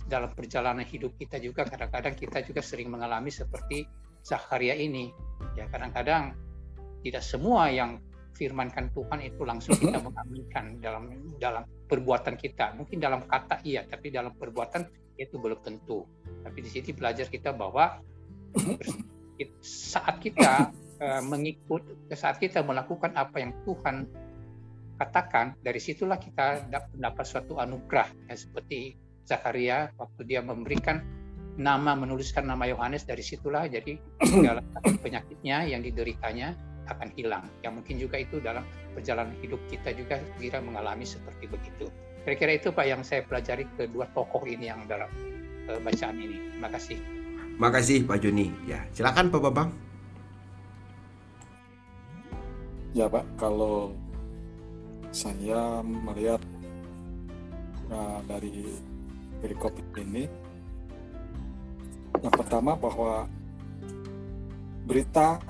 dalam perjalanan hidup kita juga kadang-kadang kita juga sering mengalami seperti Zakaria ini. Ya kadang-kadang tidak semua yang firmankan Tuhan itu langsung kita mengaminkan dalam dalam perbuatan kita. Mungkin dalam kata iya, tapi dalam perbuatan itu belum tentu. Tapi di sini belajar kita bahwa saat kita uh, mengikut, saat kita melakukan apa yang Tuhan katakan dari situlah kita dapat suatu anugerah ya, seperti Zakaria waktu dia memberikan nama menuliskan nama Yohanes dari situlah jadi segala penyakitnya yang dideritanya akan hilang. Yang mungkin juga itu dalam perjalanan hidup kita juga kira mengalami seperti begitu. Kira-kira itu Pak yang saya pelajari kedua tokoh ini yang dalam uh, bacaan ini. Terima kasih. Makasih Pak Joni ya silakan Pak Bambang. Ya Pak kalau saya melihat uh, dari perikop ini yang pertama bahwa berita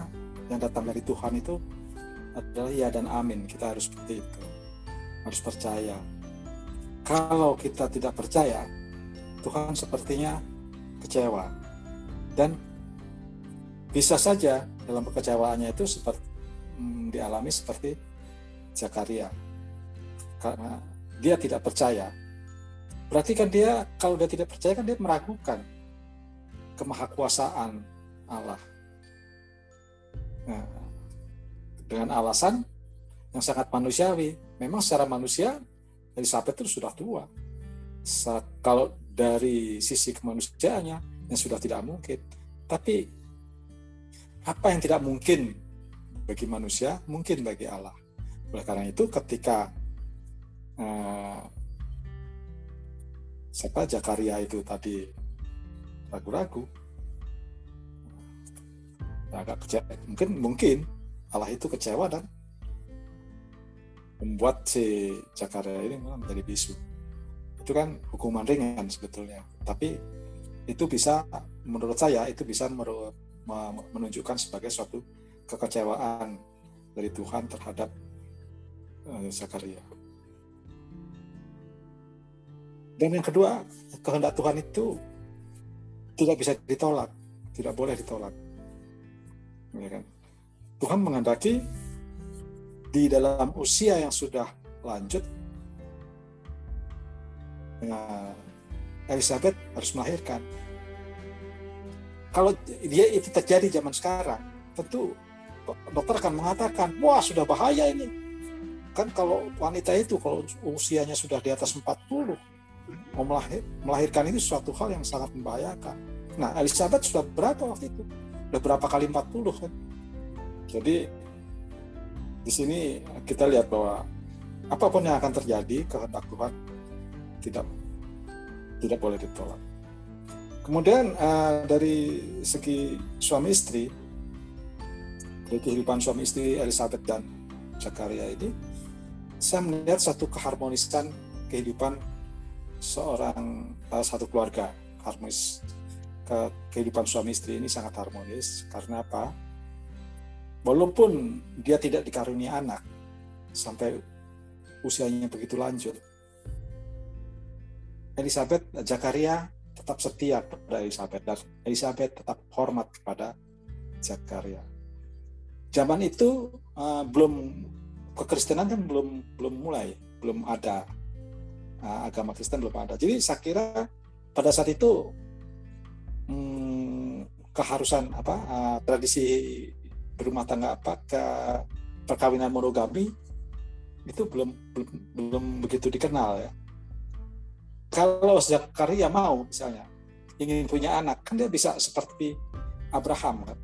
yang datang dari Tuhan itu adalah ya dan amin. Kita harus seperti itu. Harus percaya. Kalau kita tidak percaya Tuhan sepertinya kecewa. Dan bisa saja dalam kekecewaannya itu seperti hmm, dialami seperti Zakaria. Karena dia tidak percaya. Berarti kan dia kalau dia tidak percaya kan dia meragukan kemahakuasaan Allah. Nah, dengan alasan yang sangat manusiawi. Memang secara manusia Elizabeth itu sudah tua. Saat, kalau dari sisi kemanusiaannya yang sudah tidak mungkin. Tapi apa yang tidak mungkin bagi manusia mungkin bagi Allah. Oleh karena itu ketika uh, siapa Jakaria itu tadi ragu-ragu agak kecewa mungkin mungkin Allah itu kecewa dan membuat si Jakaria ini menjadi bisu. Itu kan hukuman ringan sebetulnya. Tapi itu bisa menurut saya itu bisa menunjukkan sebagai suatu kekecewaan dari Tuhan terhadap uh, Zakaria. Dan yang kedua, kehendak Tuhan itu tidak bisa ditolak, tidak boleh ditolak. Ya? Tuhan menghendaki di dalam usia yang sudah lanjut, nah, Elizabeth harus melahirkan. Kalau dia itu terjadi zaman sekarang, tentu dokter akan mengatakan, wah sudah bahaya ini. Kan kalau wanita itu kalau usianya sudah di atas 40, mau melahir, melahirkan ini suatu hal yang sangat membahayakan. Nah, Elizabeth sudah berapa waktu itu? Sudah berapa kali 40 kan? Jadi di sini kita lihat bahwa apa pun yang akan terjadi kehendak Tuhan tidak tidak boleh ditolak. Kemudian uh, dari segi suami istri, dari kehidupan suami istri Elizabeth dan Zakaria ini saya melihat satu keharmonisan kehidupan seorang uh, satu keluarga harmonis ke kehidupan suami istri ini sangat harmonis karena apa? Walaupun dia tidak dikarunia anak sampai usianya begitu lanjut, Elizabeth Zakaria tetap setia kepada Elizabeth dan Elizabeth tetap hormat kepada Zakaria. Zaman itu uh, belum kekristenan kan belum belum mulai, belum ada uh, agama Kristen belum ada. Jadi saya kira pada saat itu hmm, keharusan apa uh, tradisi berumah tangga apa ke perkawinan monogami itu belum belum belum begitu dikenal ya. Kalau Zakaria mau misalnya ingin punya anak kan dia bisa seperti Abraham kan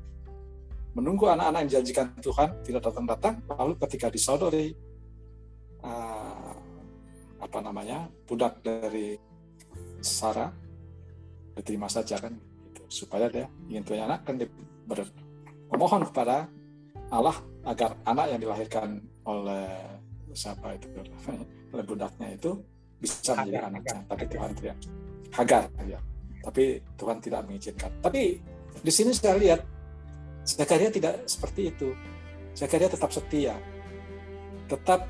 menunggu anak-anak yang dijanjikan Tuhan tidak datang-datang lalu ketika disodori uh, apa namanya budak dari Sarah diterima saja kan. Supaya dia ingin punya anak kan dia ber, memohon kepada Allah agar anak yang dilahirkan oleh siapa itu oleh budaknya itu bisa menjadi anaknya. tapi Tuhan tidak Hagar ya. Tapi Tuhan tidak mengizinkan. Tapi di sini saya lihat Zakaria tidak seperti itu. Zakaria tetap setia tetap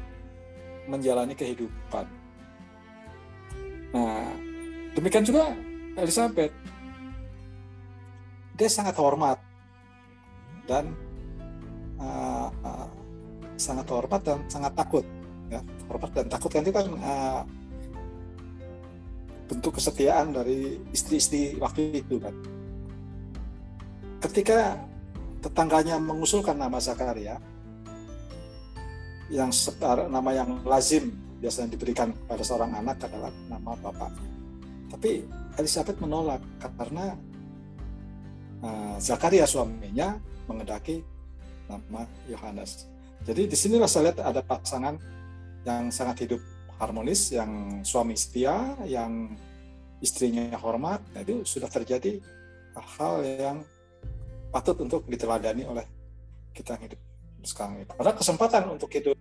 menjalani kehidupan. Nah demikian juga Elizabeth dia sangat hormat. Dan uh, uh, sangat hormat dan sangat takut ya. Hormat dan takut kan itu kan uh, bentuk kesetiaan dari istri-istri waktu itu kan. Ketika tetangganya mengusulkan nama Zakaria yang nama yang lazim biasanya diberikan pada seorang anak adalah nama bapaknya. Tapi Elizabeth menolak karena uh, Zakaria suaminya mengendaki nama Yohanes. Jadi di sini saya lihat ada pasangan yang sangat hidup harmonis, yang suami setia, yang istrinya hormat. Nah, itu sudah terjadi hal yang patut untuk diteladani oleh kita hidup sekarang ini. Pada kesempatan untuk hidup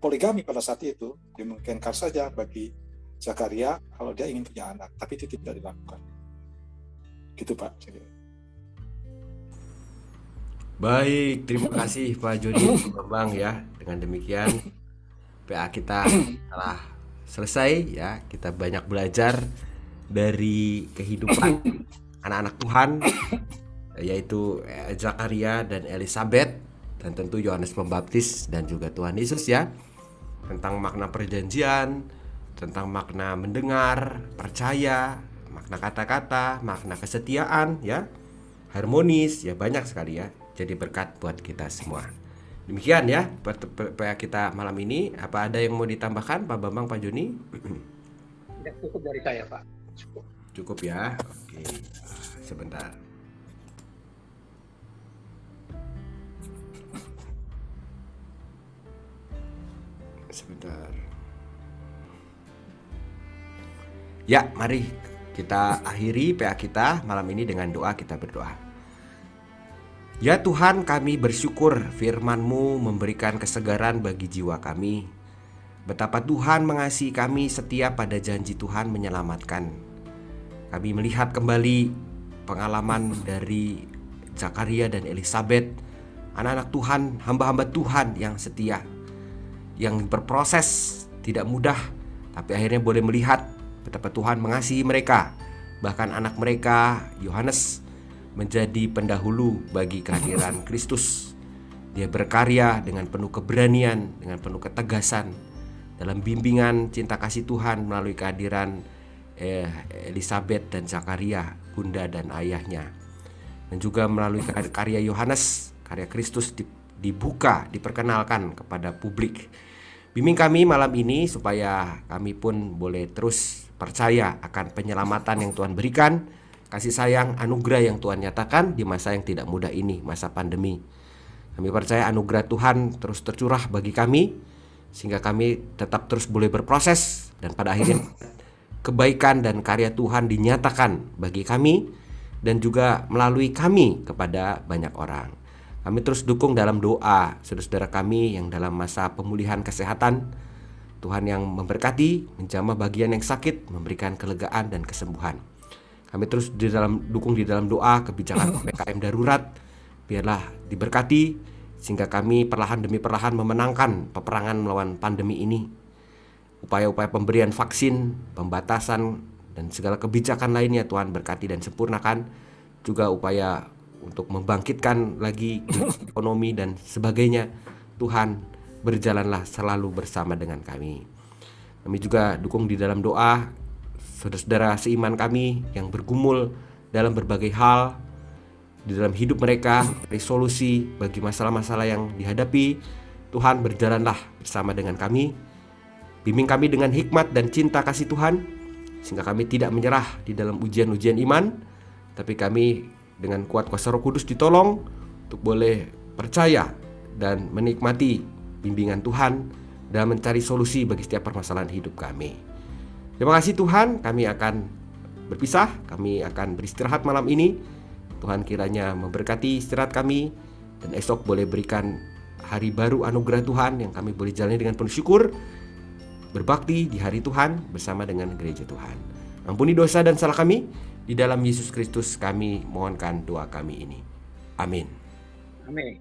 poligami pada saat itu dimungkinkan saja bagi Zakaria kalau dia ingin punya anak, tapi itu tidak dilakukan. Gitu Pak. Baik, terima kasih Pak Joni Bambang ya. Dengan demikian PA kita telah selesai ya. Kita banyak belajar dari kehidupan anak-anak Tuhan yaitu Zakaria dan Elizabeth dan tentu Yohanes Pembaptis dan juga Tuhan Yesus ya tentang makna perjanjian, tentang makna mendengar, percaya, makna kata-kata, makna kesetiaan ya, harmonis ya banyak sekali ya. Jadi berkat buat kita semua. Demikian ya PA kita malam ini. Apa ada yang mau ditambahkan Pak Bambang, Pak Joni? cukup dari saya Pak. Cukup. Cukup ya. Oke. Sebentar. Sebentar. Ya, mari kita akhiri PA kita malam ini dengan doa kita berdoa. Ya Tuhan kami bersyukur firman-Mu memberikan kesegaran bagi jiwa kami. Betapa Tuhan mengasihi kami setia pada janji Tuhan menyelamatkan. Kami melihat kembali pengalaman dari Zakaria dan Elizabeth, anak-anak Tuhan, hamba-hamba Tuhan yang setia, yang berproses tidak mudah, tapi akhirnya boleh melihat betapa Tuhan mengasihi mereka. Bahkan anak mereka, Yohanes, menjadi pendahulu bagi kehadiran Kristus. Dia berkarya dengan penuh keberanian, dengan penuh ketegasan dalam bimbingan cinta kasih Tuhan melalui kehadiran eh, Elizabeth dan Zakaria, bunda dan ayahnya. Dan juga melalui karya Yohanes, karya Kristus dibuka, diperkenalkan kepada publik. Bimbing kami malam ini supaya kami pun boleh terus percaya akan penyelamatan yang Tuhan berikan, kasih sayang, anugerah yang Tuhan nyatakan di masa yang tidak mudah ini, masa pandemi. Kami percaya anugerah Tuhan terus tercurah bagi kami sehingga kami tetap terus boleh berproses dan pada akhirnya kebaikan dan karya Tuhan dinyatakan bagi kami dan juga melalui kami kepada banyak orang. Kami terus dukung dalam doa saudara-saudara kami yang dalam masa pemulihan kesehatan. Tuhan yang memberkati, menjamah bagian yang sakit, memberikan kelegaan dan kesembuhan. Kami terus di dalam dukung di dalam doa kebijakan PPKM darurat biarlah diberkati sehingga kami perlahan demi perlahan memenangkan peperangan melawan pandemi ini. Upaya-upaya pemberian vaksin, pembatasan dan segala kebijakan lainnya Tuhan berkati dan sempurnakan juga upaya untuk membangkitkan lagi ekonomi dan sebagainya. Tuhan berjalanlah selalu bersama dengan kami. Kami juga dukung di dalam doa saudara-saudara seiman kami yang bergumul dalam berbagai hal di dalam hidup mereka, resolusi bagi masalah-masalah yang dihadapi. Tuhan berjalanlah bersama dengan kami. Bimbing kami dengan hikmat dan cinta kasih Tuhan sehingga kami tidak menyerah di dalam ujian-ujian iman, tapi kami dengan kuat kuasa Roh Kudus ditolong untuk boleh percaya dan menikmati bimbingan Tuhan dan mencari solusi bagi setiap permasalahan hidup kami. Terima kasih Tuhan, kami akan berpisah, kami akan beristirahat malam ini. Tuhan kiranya memberkati istirahat kami dan esok boleh berikan hari baru anugerah Tuhan yang kami boleh jalani dengan penuh syukur berbakti di hari Tuhan bersama dengan gereja Tuhan. Ampuni dosa dan salah kami, di dalam Yesus Kristus kami mohonkan doa kami ini. Amin. Amin.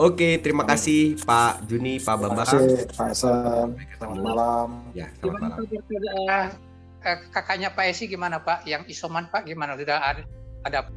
Oke, terima kasih Pak Juni, Pak Bambang. Terima kasih Pak Esan. Selamat malam. Ya, selamat malam. Eh, kakaknya Pak Esi gimana Pak? Yang isoman Pak gimana? Sudah ada, ada